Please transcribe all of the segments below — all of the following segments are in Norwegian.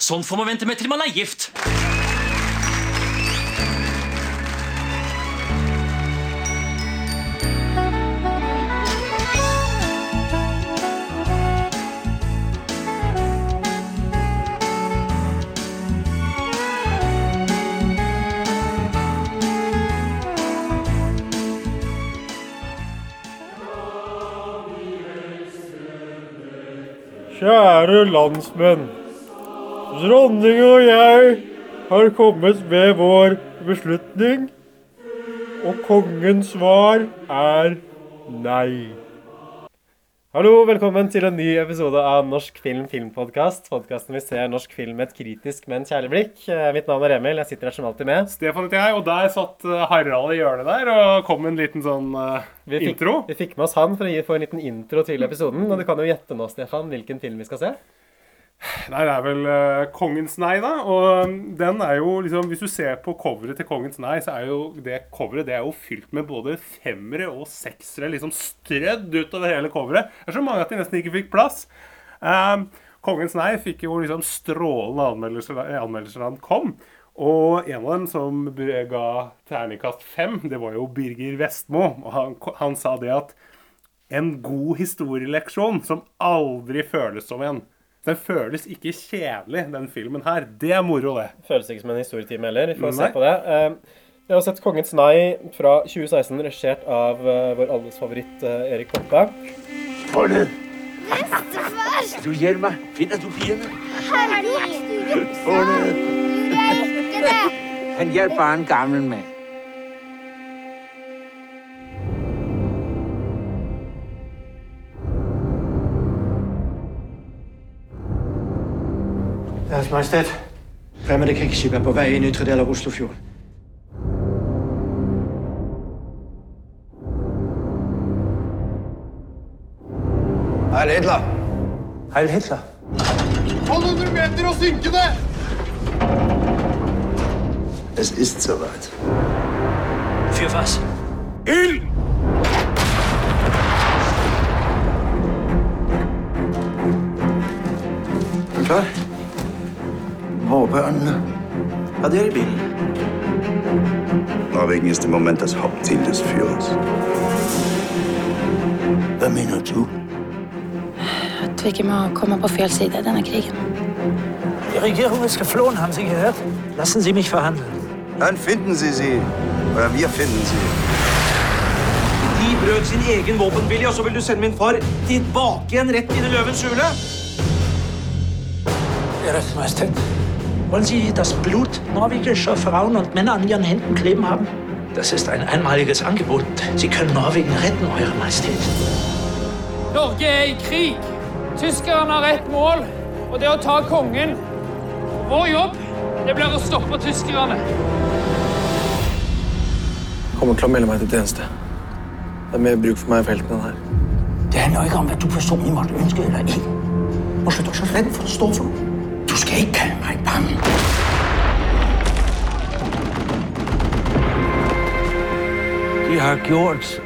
Sånn får man vente med til man er gift. Kjære landsmenn. Dronning og jeg har kommet med vår beslutning, og kongens svar er nei. Hallo, velkommen til en ny episode av Norsk film filmpodkast. Podkasten vi ser norsk film med et kritisk, men kjærlig blikk. Eh, Mitt navn er Emil, jeg sitter her som alltid med. Stefan heter jeg, og der satt eh, Harald i hjørnet der og kom med en liten sånn uh, Vi fikk, intro. vi fikk med oss han for å gi, for en liten intro til episoden. Og du kan jo gjette nå, Stefan, hvilken film vi skal se. Nei, det er vel uh, Kongens nei, da. Og um, den er jo liksom Hvis du ser på coveret til Kongens nei, så er jo det coveret det er jo fylt med både femmere og seksere liksom strødd utover hele coveret. Det er så mange at de nesten ikke fikk plass. Um, Kongens nei fikk jo liksom strålende anmeldelser, anmeldelser da den kom. Og en av dem som ga terningkast fem, det var jo Birger Vestmo. Og han, han sa det at en god historieleksjon som aldri føles som en. Den føles ikke kjedelig, den filmen her. Det er moro, det. Føles ikke som en historietime heller. Vi får Nei. se på det. Vi Jeg har sett 'Kongens nei' fra 2016, regissert av eh, vår alles favoritt eh, Erik Poppe. Bestefar! du hjelper meg. Finner du pigene? Herregud! Jeg ikke det? Han hjelper en gammel mand. Deres Majestet. Fremmede krigsskip er på vei inn i ytre del av Oslofjorden. Heil Hitler! Heil Hitler! 1200 meter og synkende! Es ist soweit. Für was? Ild! Er klar? Vårbørnene. Ja, de er i bilen. Norwegen ist im Moment das Hauptziel des Führers. Hva mener du? At vi ikke må komme på feil side i krigen. Die Regierung ist geflohen, haben Sie gehört? Lassen Sie mich verhandeln. Dann finden Sie sie. Oder wir finden sie. De brøt sin egen våpenvilje, og så vil du sende min far tilbake igjen rett inn i løvens hule? Ihre Majestät, wollen Sie das Blut norwegischer Frauen und Männer an Ihren Händen kleben haben? Das ist ein einmaliges Angebot. Sie können Norwegen retten, Eure Majestät. Norge er i krig. Tyskerne har ett mål, og det er å ta kongen. Vår jobb det blir å stoppe tyskerne. Kommer til å melde meg til tjeneste. Det er mer bruk for meg i felten enn her. Det handler ikke om, hvad du personligt måtte ønske eller ikke. Hvorfor er du så redd for at stå for? Du skal ikke kalde mig bange. De har gjort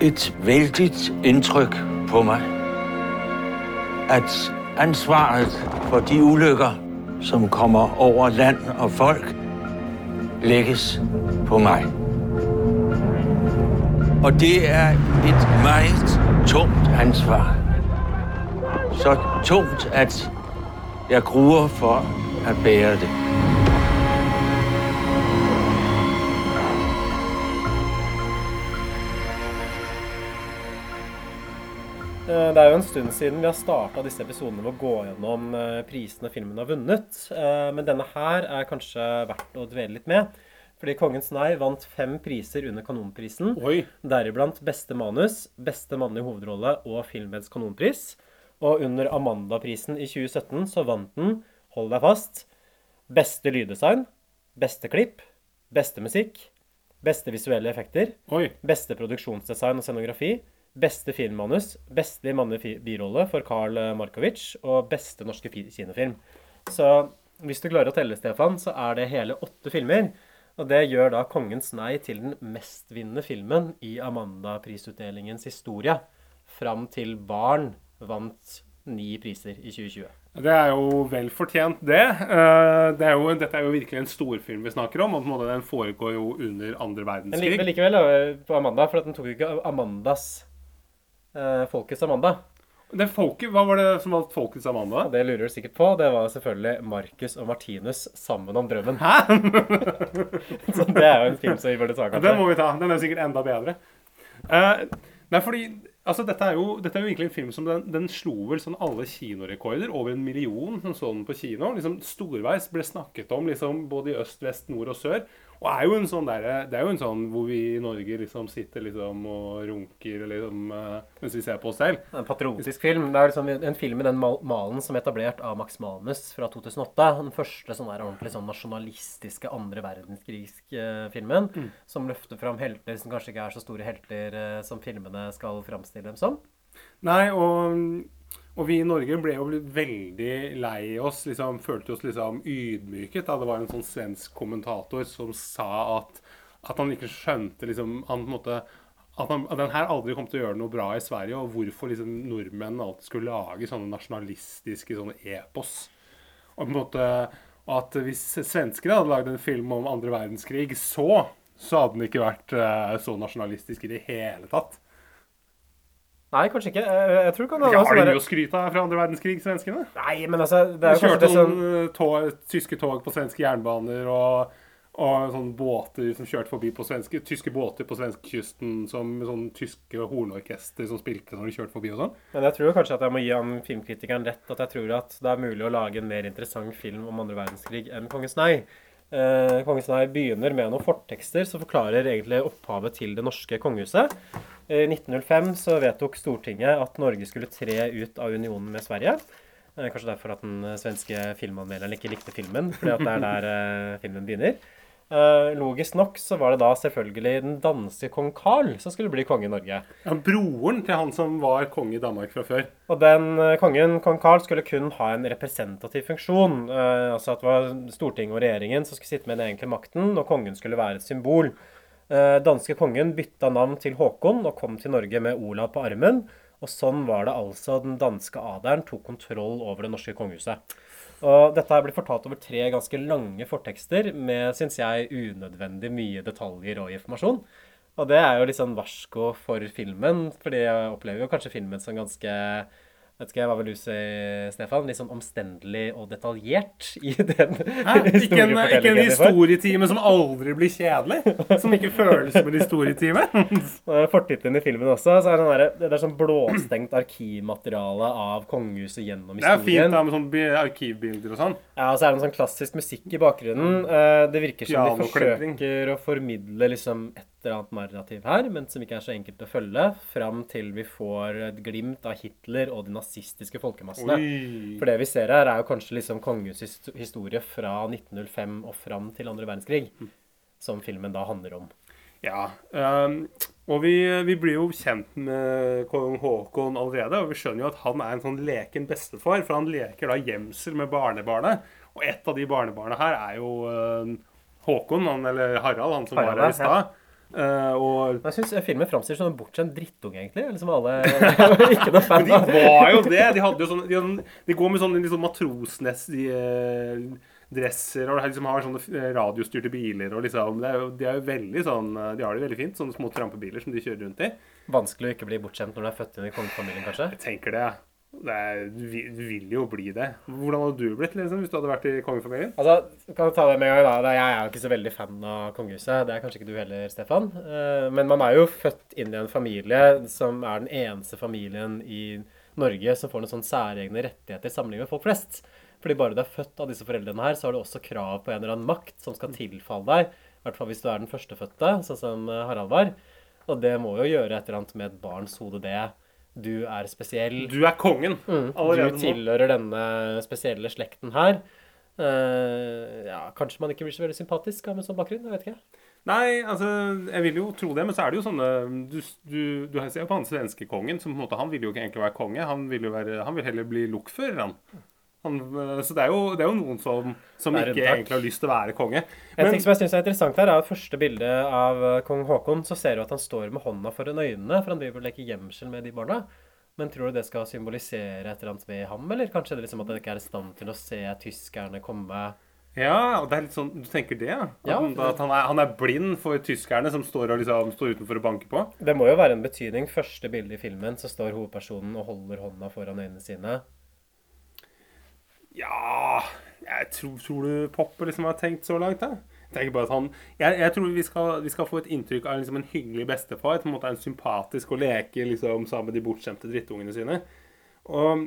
et veldig indtryk på mig. At ansvaret for de ulykker, som kommer over land og folk, lægges på mig. Og det er et meget tungt ansvar. Så tungt, at jeg gruer for at bære det. Eh, Det er jo en stund siden vi har starta disse episodene med å gå gjennom eh, prisene filmen har vunnet. Eh, Men denne her er kanskje verdt å dvele litt med. Fordi 'Kongens nei' vant fem priser under Kanonprisen. Deriblant beste manus, beste mannlige hovedrolle og Filmens kanonpris. Og under Amanda-prisen i 2017 så vant den, hold deg fast, beste lyddesign, beste klipp, beste musikk, beste visuelle effekter, Oi. beste produksjonsdesign og scenografi, beste filmmanus, beste mannlige birolle for Karl Markovic og beste norske fi- kinofilm. Så hvis du klarer å telle, Stefan, så er det hele åtte filmer. Og det gjør da 'Kongens nei' til den mestvinnende filmen i Amanda-prisutdelingens historie. Fram til 'Barn' vant ni priser i 2020. Det er jo vel fortjent, det. Eh, det er jo, dette er jo virkelig en storfilm vi snakker om. og Den foregår jo under andre verdenskrig. men likevel på Amanda, for at den tok jo ikke Amandas eh, Folkets Amanda. Det folket, Hva var det som var Folkets Amanda? Det lurer du sikkert på. Det var selvfølgelig Marcus og Martinus sammen om drømmen. Hæ? Så det er jo en film som vi burde ta, den må vi ta. Den er sikkert enda bedre. Uh, nei, fordi altså, dette, er jo, dette er jo egentlig en film som den, den slo vel sånn alle kinorekorder. Over en million som så den på kino. Liksom Storveis ble snakket om liksom, både i øst, vest, nord og sør. Og er jo en sånn der, det er jo en sånn hvor vi i Norge liksom sitter liksom og runker liksom, eh, mens vi ser på oss selv. En patriotisk film. Det er liksom en film i den malen som er etablert av Max Manus fra 2008. Den første sånn der ordentlig sånn nasjonalistiske andre verdenskrigsfilmen. Mm. Som løfter fram helter som kanskje ikke er så store helter eh, som filmene skal framstille dem som. Nei, og, og vi i Norge ble jo veldig lei oss, liksom, følte oss liksom ydmyket da det var en sånn svensk kommentator som sa at, at han ikke skjønte liksom, han måte, at, han, at den her aldri kom til å gjøre noe bra i Sverige, og hvorfor liksom nordmenn alltid skulle lage sånne nasjonalistiske sånne epos. Og på en måte at hvis svenskene hadde lagd en film om andre verdenskrig, så, så hadde den ikke vært eh, så nasjonalistisk i det hele tatt. Nei, kanskje ikke. Jeg, jeg tror kan det har de å skryte av fra andre verdenskrig, svenskene? Nei, men altså Det er jo kanskje kjørte som sånn eh, tog, tyske tog på svenske jernbaner og, og sånne båter som kjørte forbi på svenske, tyske båter på svenskekysten som sånn tyske hornorkester som spilte når de kjørte forbi og sånn. Men jeg tror kanskje at jeg må gi han filmkritikeren rett. At jeg tror at det er mulig å lage en mer interessant film om andre verdenskrig enn 'Kongens nei'. Eh, 'Kongens nei' begynner med noen fortekster som forklarer egentlig opphavet til det norske kongehuset. I 1905 så vedtok Stortinget at Norge skulle tre ut av unionen med Sverige. Eh, Kanskje derfor at den eh, svenske filmanmelderen ikke likte filmen, fordi at det er der eh, filmen begynner. Eh, logisk nok så var det da selvfølgelig den danske kong Carl som skulle bli konge i Norge. Ja, broren til han som var konge i Danmark fra før. Og den eh, kongen, kong Carl, skulle kun ha en representativ funksjon. Eh, altså at det var Stortinget og regjeringen som skulle sitte med den egentlige makten, og kongen skulle være et symbol. Eh, danske kongen bytta navn til Håkon og kom til Norge med Olav på armen. Og sånn var det altså den danske adelen tok kontroll over det norske kongehuset. Og dette her blir fortalt over tre ganske lange fortekster med, syns jeg, unødvendig mye detaljer og informasjon. Og det er jo litt sånn varsko for filmen, fordi jeg opplever jo kanskje filmen som ganske Vet ikke, Hva vil du si, Stefan? Litt sånn omstendelig og detaljert i den Hæ? Ikke en, ikke en historietime som aldri blir kjedelig? Som ikke føles som en historietime? Fortittelen i filmen også, så er det, sånn der, det er sånn blåstengt arkivmateriale av kongehuset gjennom historien. Det er fint da med sånne arkivbilder og sånn. Ja, og så er det en sånn klassisk musikk i bakgrunnen. Eh, Det virker som de forsøker å formidle liksom et eller annet narrativ her, men som ikke er så enkelt å følge, fram til vi får et glimt av Hitler og de nazistiske folkemassene. Oi. For det vi ser her, er jo kanskje liksom kongehusets hist- historie fra 1905 og fram til andre verdenskrig, som filmen da handler om. Ja, Um, og vi, vi blir jo kjent med kong Haakon allerede, og vi skjønner jo at han er en sånn leken bestefar, for han leker da gjemsel med barnebarnet. Og et av de barnebarna her er jo uh, Håkon, han, eller Harald, han som Harald, var her i ja. Eh, og Jeg syns filmen framstiller som en bortskjemt drittunge, egentlig. Liksom alle Ikke noe fan av. de var jo det. De, jo sånn, de, de går med sånne liksom matrosnes-dresser og liksom har sånne eh, radiostyrte biler. og liksom, det er jo, De er jo veldig sånn, eh, de har det veldig fint, sånne små trampebiler som de kjører rundt i. Vanskelig å ikke bli bortskjemt når du er født inn i kongefamilien, kanskje? Jeg tenker det. Det du vil- jo bli det. Hvordan hadde du blitt liksom, hvis du hadde vært i kongefamilien? Altså, kan jeg ta det med en gang da. Jeg er jo ikke så veldig fan av kongehuset. Det er kanskje ikke du heller, Stefan. Eh, Men man er jo født inn i en familie som er den eneste familien i Norge som får noen sånn særegne rettigheter sammenlignet med folk flest. Fordi bare du er født av disse foreldrene her, så har du også krav på en eller annen makt som skal tilfalle deg. I hvert fall hvis du er den førstefødte, sånn som eh, Harald var. Og det må jo gjøre et eller annet med et barns hode, det. Du er spesiell. Du er kongen Mm. allerede Du tilhører denne spesielle slekten her. Uh, ja, kanskje man ikke blir så veldig sympatisk med sånn bakgrunn. Jeg vet ikke. Nei, altså, jeg vil jo tro det, men så er det jo sånne Du, du, du ser jo på han svenske kongen, som på en måte, han vil jo ikke egentlig være konge. Han vil jo være, han vil heller bli lokfører, han. Han. øh, Så det er, jo, det er jo noen som, som er ikke takk. egentlig har lyst til å være konge. En ting som jeg synes er interessant her, er at første bilde av eh, kong Haakon, så ser du at han står med hånda foran øynene, for han driver og leker gjemsel med de barna. Men tror du det skal symbolisere et eller annet ved ham, eller kanskje det liksom at han ikke er i stand til å se tyskerne komme? Ja, og det er litt sånn, Du tenker det? At, Ja. det, at han, er, han er blind for tyskerne som står, og liksom, står utenfor og banker på? Det må jo være en betydning. Første bilde i filmen, så står hovedpersonen og holder hånda foran øynene sine. Ja Jeg tror, tror du Popper liksom har tenkt så langt, da? Jeg bare at han Jeg, jeg tror vi skal, vi skal få et inntrykk av liksom en hyggelig bestefar. På en måte en sympatisk og leke liksom sammen med de bortskjemte drittungene sine. Og,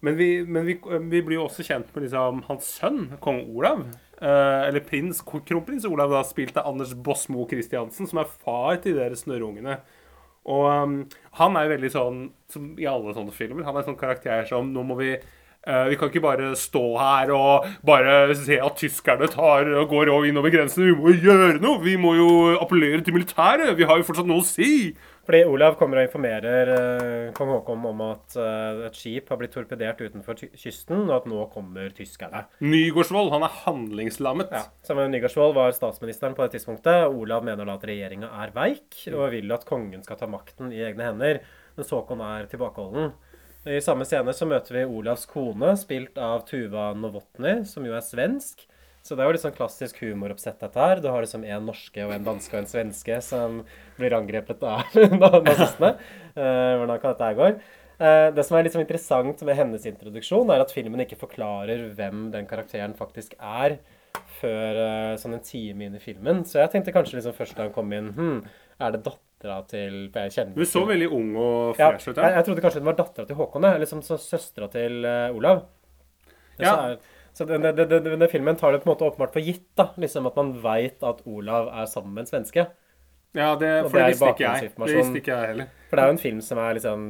men vi, men vi, vi blir jo også kjent med liksom hans sønn, kong Olav. Eh, eller prins, kronprins Olav, da, spilt av Anders Bosmo Christiansen, som er far til deres snørrungene. Og um, han er jo veldig sånn, som i alle sånne filmer, han er en sånn karakter som nå må vi vi kan ikke bare stå her og bare se at tyskerne tar og går over innover grensene. Vi må jo gjøre noe! Vi må jo appellere til militæret! Vi har jo fortsatt noe å si! Fordi Olav kommer og informerer eh, kong Haakon om at eh, et skip har blitt torpedert utenfor kysten, og at nå kommer tyskerne. Nygårdsvold, han er handlingslammet. Ja, sammen med Nygaardsvold var statsministeren på det tidspunktet. Olav mener da at regjeringa er veik, og vil at kongen skal ta makten i egne hender, mens Haakon er tilbakeholden. I samme scene så møter vi Olavs kone, spilt av Tuva Novotny, som jo er svensk. Så det er jo litt sånn klassisk humoroppsett, dette her. Du har liksom en norske og en danske og en svenske som blir angrepet av nazistene. Eh, hvordan kan dette her gå? Eh, det som er litt sånn interessant med hennes introduksjon, er at filmen ikke forklarer hvem den karakteren faktisk er, før eh, sånn en time inn i filmen. Så jeg tenkte kanskje liksom først da han kom inn hm, Er det dattera til for jeg kjenner Hun så veldig ung og fresh ut. jeg, jeg trodde kanskje hun var dattera til Håkon, eller så søstera til uh, Olav. Ja. Så, er, så denne filmen tar det på en måte åpenbart for gitt, da. Liksom At man veit at Olav er sammen med en svenske. Ja, det, for det det visste ikke jeg. Det visste ikke jeg heller. For det er jo en film som er liksom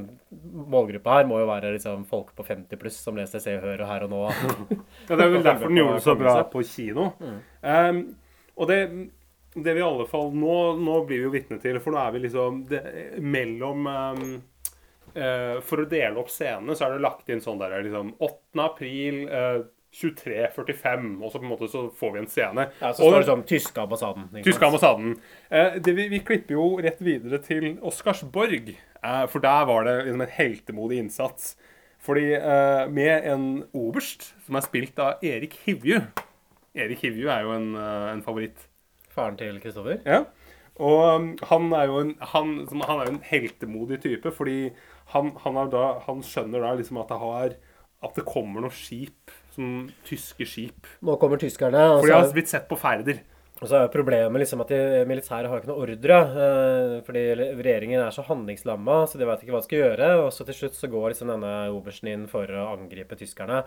Målgruppa her må jo være liksom folk på 50 pluss som leser Se og Hør og Her og Nå. Ja, det er vel derfor den gjorde det så bra på kino. Mm. Um, og det, det vi i alle fall nå, nå blir vi jo vitne til, for nå er vi liksom det, mellom um, uh, For å dele opp scenene, så er det lagt inn sånn der liksom 8. april uh, 23.45, og så på en måte så får vi en scene. Ja, så Og- står det sånn Tyske ambassaden. Tyske ambassaden. Uh, det, vi, vi klipper jo rett videre til Oscarsborg, eh, for der var det liksom en heltemodig innsats. Fordi eh, med en oberst som er spilt av Erik Hivju Erik Hivju er jo en, eh, en favoritt. Faren til Kristoffer? Ja. Og um, han er jo en, han, han er en heltemodig type, fordi han, han, er da, han skjønner da liksom at det har at det kommer noen skip, som tyske skip. Nå kommer tyskerne. Altså. For de har blitt sett på ferder. Og så er jo problemet liksom at de militære har ikke noe ordre. eh, fordi regjeringen er så handlingslamma, så de vet ikke hva de skal gjøre. Og så til slutt så går liksom denne obersten inn for å angripe tyskerne.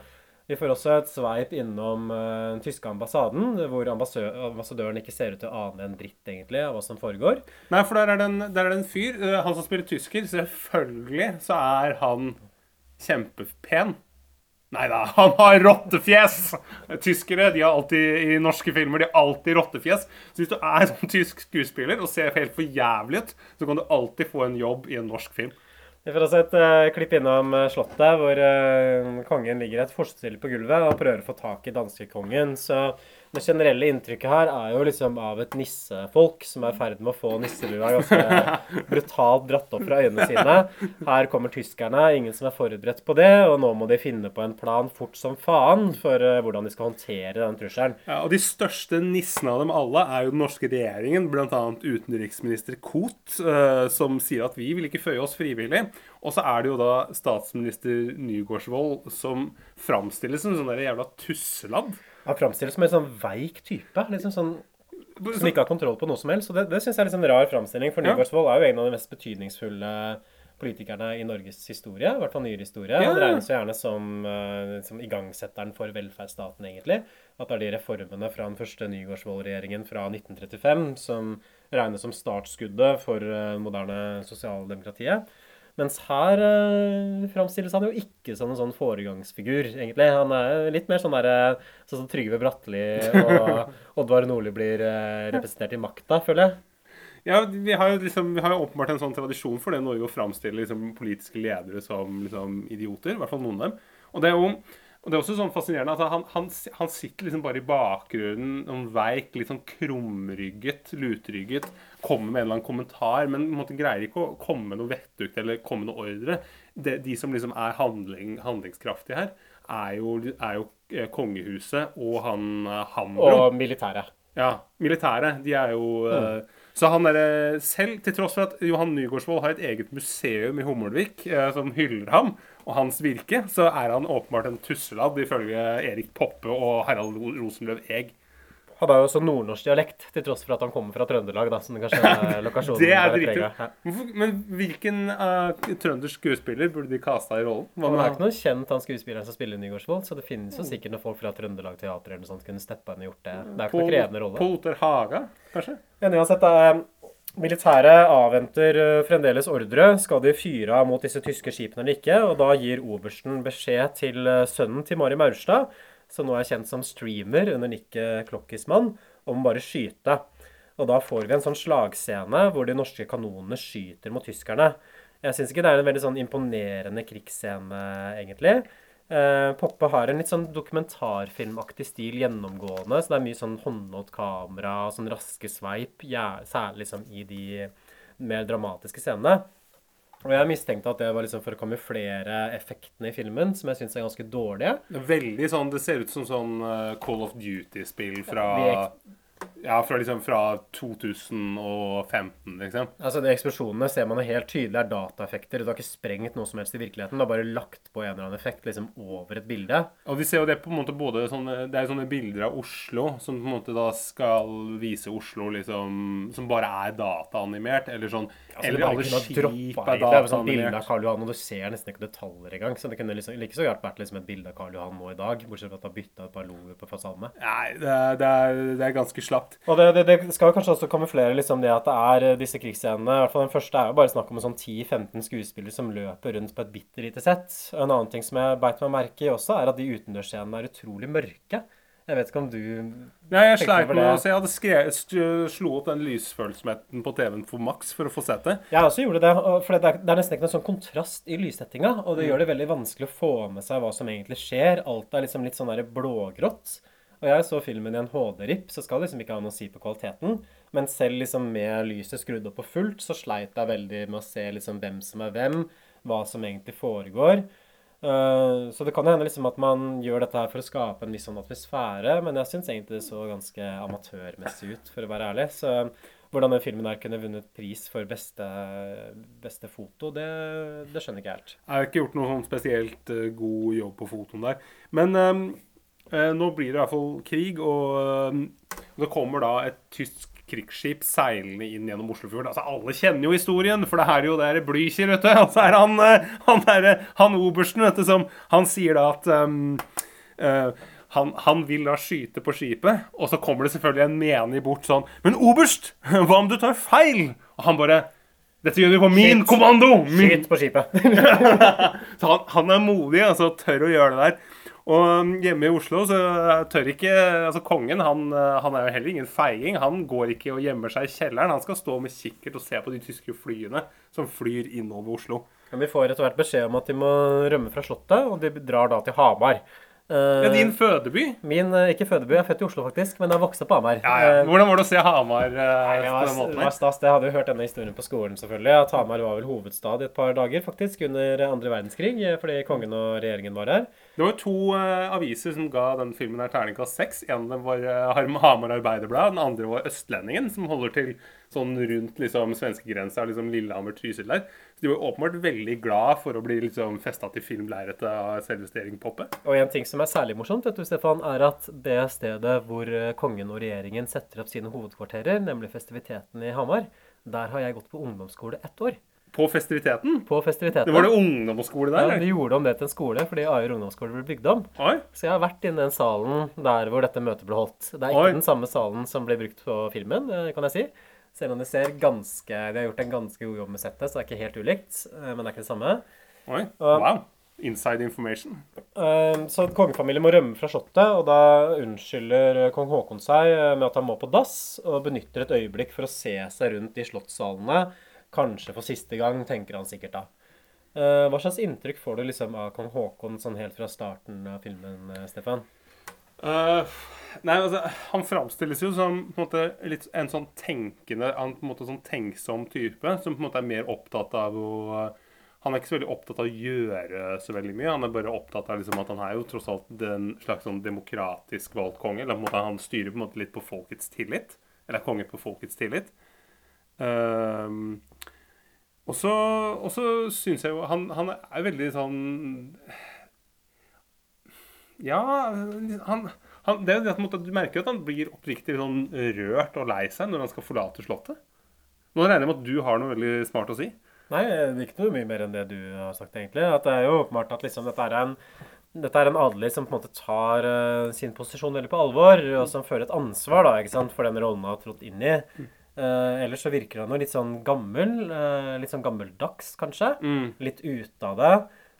Vi får også et sveip innom eh, den tyske ambassaden, hvor ambassadøren ikke ser ut til å ane en dritt egentlig av hva som foregår. Nei, for der er det en, en fyr, eh, han som spiller tysker. Selvfølgelig så er han kjempepen. Nei da, han har rottefjes! Tyskere de har alltid, i norske filmer de har alltid rottefjes. Så hvis du er sånn tysk skuespiller og ser helt for jævlig ut, så kan du alltid få en jobb i en norsk film. Vi får også et uh, klipp innom eh, slottet, hvor uh, kongen ligger i et forstille på gulvet og prøver å få tak i danskekongen. Så det generelle inntrykket her er jo liksom av et nissefolk som er i ferd med å få nisselua ganske brutalt dratt opp fra øynene sine. Her kommer tyskerne, ingen som er forberedt på det, og nå må de finne på en plan fort som faen for eh, hvordan de skal håndtere den trusselen. Ja, og De største nissene av dem alle er jo den norske regjeringen, bl.a. utenriksminister Koht, eh, som sier at vi vil ikke føye oss frivillig. Og så er det jo da statsminister Nygaardsvold som framstilles som en sånn jævla tusselabb. Han framstilles som en sånn veik type. liksom sånn som ikke har kontroll på noe som helst. Og det, det syns jeg er liksom en rar framstilling, for. Nygaardsvold er jo en av de mest betydningsfulle politikerne i Norges historie, i hvert fall nyere historie. Han regnes jo gjerne som, eh, som igangsetteren for velferdsstaten, egentlig. At det er de reformene fra den første Nygaardsvold-regjeringen fra 1935 som regnes som startskuddet for eh, moderne sosialdemokratiet. Mens her eh, framstilles han jo ikke som en sånn foregangsfigur, egentlig. Han er litt mer sånn der, sånn som Trygve Bratteli og Oddvar Nordli blir eh, representert i makta, føler jeg. Ja, vi har jo liksom, vi har jo åpenbart en sånn tradisjon for det Norge å framstille liksom, politiske ledere som liksom, idioter. I hvert fall noen av dem. Og det er jo Og det er også sånn fascinerende at han, han, han sitter liksom bare i bakgrunnen, noen veik, litt sånn krumrygget, lutrygget, kommer med en eller annen kommentar, men måte greier ikke å komme med noe vettugt eller komme med noe ordre. De, de som liksom er handling, handlingskraftige her, er jo, er jo eh, kongehuset og han eh, Hambro. Og militæret. Ja, Militæret. De er jo eh, Så han er selv, til tross for at Johan Nygaardsvold har et eget museum i Hummelvik eh, som hyller ham og hans virke, så er han åpenbart en tusseladd, ifølge Erik Poppe og Harald Rosenløv Eeg. Han har jo også nordnorsk dialekt, til tross for at han kommer fra Trøndelag. da, som kanskje er lokasjonen Det er dritkult. Ja. Men hvilken uh, trøndersk skuespiller burde de kasta i rollen? Hva Han er ikke noe kjent, han skuespilleren som spiller Nygaardsvold, så det finnes jo sikkert noen folk fra Trøndelag Teater eller noe sånt som kunne steppa inn og gjort det. Det er ikke noe krevende rolle. Pål Ottar Haga, kanskje? Men uansett, da, militæret avventer eh, fremdeles ordre. Skal de fyre av mot disse tyske skipene eller ikke? Og da gir obersten beskjed til eh, sønnen til Mari Maurstad, som nå er kjent som streamer under nikket Klokkismann, om bare å skyte. Og da får vi en sånn slagscene hvor de norske kanonene skyter mot tyskerne. Jeg syns ikke det er en veldig sånn imponerende krigsscene, egentlig. Eh, Poppe har en litt sånn dokumentarfilmaktig stil gjennomgående, så det er mye sånn håndholdt kamera, sånn raske sveip, ja, særlig liksom i de mer dramatiske scenene. Og jeg mistenkte at det var liksom for å kamuflere effektene i filmen, som jeg syns er ganske dårlige. Veldig sånn, det ser ut som sånn eh, Call of Duty-spill fra Ja, fra liksom fra 2015, liksom. Altså, de Eksplosjonene ser man jo helt tydelig er dataeffekter. Du har ikke sprengt noe som helst i virkeligheten. Du har bare lagt på en eller annen effekt liksom over et bilde. Og vi ser jo det på en måte både sånne Det er sånne bilder av Oslo som på en måte da skal vise Oslo liksom Som bare er dataanimert, eller sånn Altså, Eller alle skip er dataanimert. Det er sånn bilde av. Karl Johan, og du ser nesten ikke detaljer engang. Så det kunne liksom, like så gjerne vært liksom et bilde av Karl Johan nå i dag, bortsett fra at du har bytta et par lover på fasadene. Nei, det er, det er, det er ganske slapt. Og det, det, det skal jo kanskje også kamuflere liksom det at det er eh, disse krigsscenene. I hvert fall Den første er jo bare snakk om en sånn 10-15 skuespillere som løper rundt på et bitte lite sett. En annen ting som jeg beit meg merke i også, er at de utendørsscenene er utrolig mørke. Jeg vet ikke om du Nei, jeg sleit med det? Så. Jeg hadde skrevet, slo opp den lysfølsomheten på TV-en for maks for å få sett det. Jeg også gjorde det, for det er, det er nesten ikke noen sånn kontrast i lyssettinga. Og det Mm. gjør det veldig vanskelig å få med seg hva som egentlig skjer. Alt er liksom litt sånn der blågrått. Og jeg så filmen i en HD-RIP, så skal det liksom ikke ha noe å si på kvaliteten. Men selv liksom med lyset skrudd opp på fullt, så sleit jeg veldig med å se liksom hvem som er hvem, hva som egentlig foregår. Eh, så det kan hende liksom at man gjør dette her for å skape en viss sånn atmosfære, men jeg syns egentlig det så ganske amatørmessig ut, for å være ærlig. Så hvordan den filmen her kunne vunnet pris for beste, beste foto, det, det skjønner ikke helt. Jeg har ikke gjort noe sånn spesielt eh, god jobb på fotoen der. Men eh, nå blir det i hvert fall krig, og ehm, det kommer da et tysk krigsskip seilende inn gjennom Oslofjorden. Altså, Alle kjenner jo historien, for det her er jo det er Blücher, vet du. Og så er han, eh, han, der, han obersten, vet du, som Han sier da at um, uh, han, han vil da skyte på skipet, og så kommer det selvfølgelig en menig bort sånn Men oberst, hva om du tar feil? Og han bare Dette gjør vi på min Skyt. kommando! Min. Skyt på skipet. så han, han er modig, altså tør å gjøre det der. Og um, hjemme i Oslo så tør ikke Altså kongen han, uh, han er jo heller ingen feiging. Han går ikke og gjemmer seg i kjelleren. Han skal stå med kikkert og se på de tyske flyene som flyr innover Oslo. Men vi får etter hvert beskjed om at de må rømme fra Slottet, og de drar da til Hamar. Eh, Ja, din fødeby? Min, eh, ikke fødeby, jeg er født i Oslo faktisk, men jeg vokste på Hamar. Ja, ja. Eh, Hvordan var det å se Hamar uh, Det på var, den måten det var stas. Jeg hadde jo hørt denne historien på skolen, selvfølgelig. At Hamar var vel hovedstad i et par dager, faktisk, under andre verdenskrig. eh, Fordi kongen og regjeringen var her. Det var jo to uh, aviser som ga den filmen her terningkast seks. En var uh, Hamar Arbeiderblad, den andre var Østlendingen, som holder til sånn rundt liksom svenskegrensa, liksom Lillehammer-Trysil der. Så de var åpenbart veldig glad for å bli liksom festa til filmlerretet av selveste Erik Poppe. Og en ting som er særlig morsomt, vet du, Stefan, er at det stedet hvor eh, kongen og regjeringen setter opp sine hovedkvarterer, nemlig festiviteten i Hamar, der har jeg gått på ungdomsskole ett år. På festiviteten? På festiviteten. Det var det ungdomsskole der? Ja, Vi de gjorde om det til en skole fordi Aier ungdomsskole ble bygd om. Oi. Så jeg har vært inne i den salen der hvor dette møtet ble holdt. Det er ikke Oi. den samme salen som ble brukt på filmen, eh, kan jeg si. Selv om det ser ganske De har gjort en ganske god jobb med settet, så det er ikke helt ulikt. eh, Men det er ikke det samme. Oi. Wow. Inside information. Eh, Så kongefamilien må rømme fra slottet, og da unnskylder kong Haakon seg med at han må på dass, og benytter et øyeblikk for å se seg rundt i slottssalene. Kanskje for siste gang, tenker han sikkert da. Eh, hva slags inntrykk får du liksom av kong Haakon sånn helt fra starten av filmen, eh, Stefan? Uh, nei, altså, han framstilles jo som på en, måte, litt, en sånn tenkende en på en måte, sånn tenksom type, som på en måte er mer opptatt av å Han er ikke så veldig opptatt av å gjøre så veldig mye. Han er bare opptatt av liksom, at han er jo tross alt en slags sånn demokratisk valgt konge. Eller på en måte, han styrer på en måte litt på folkets tillit. Eller er konge på folkets tillit. Ehm, og så, syns jeg jo han, han er veldig sånn Ja, han, han, det er jo det at Du merker at han blir oppriktig sånn rørt og lei seg når han skal forlate Slottet. Nå regner jeg med at du har noe veldig smart å si. Nei, det er ikke noe mye mer enn det du har sagt, egentlig. At det er jo åpenbart at liksom dette er en dette er en adelig som på en måte tar uh, sin posisjon veldig på alvor, og som føler et ansvar da, ikke sant, for den rollen han har trådt inn i. Uh, ellers så virker han jo litt sånn gammel. Uh, litt sånn gammeldags, kanskje. Litt ute av det.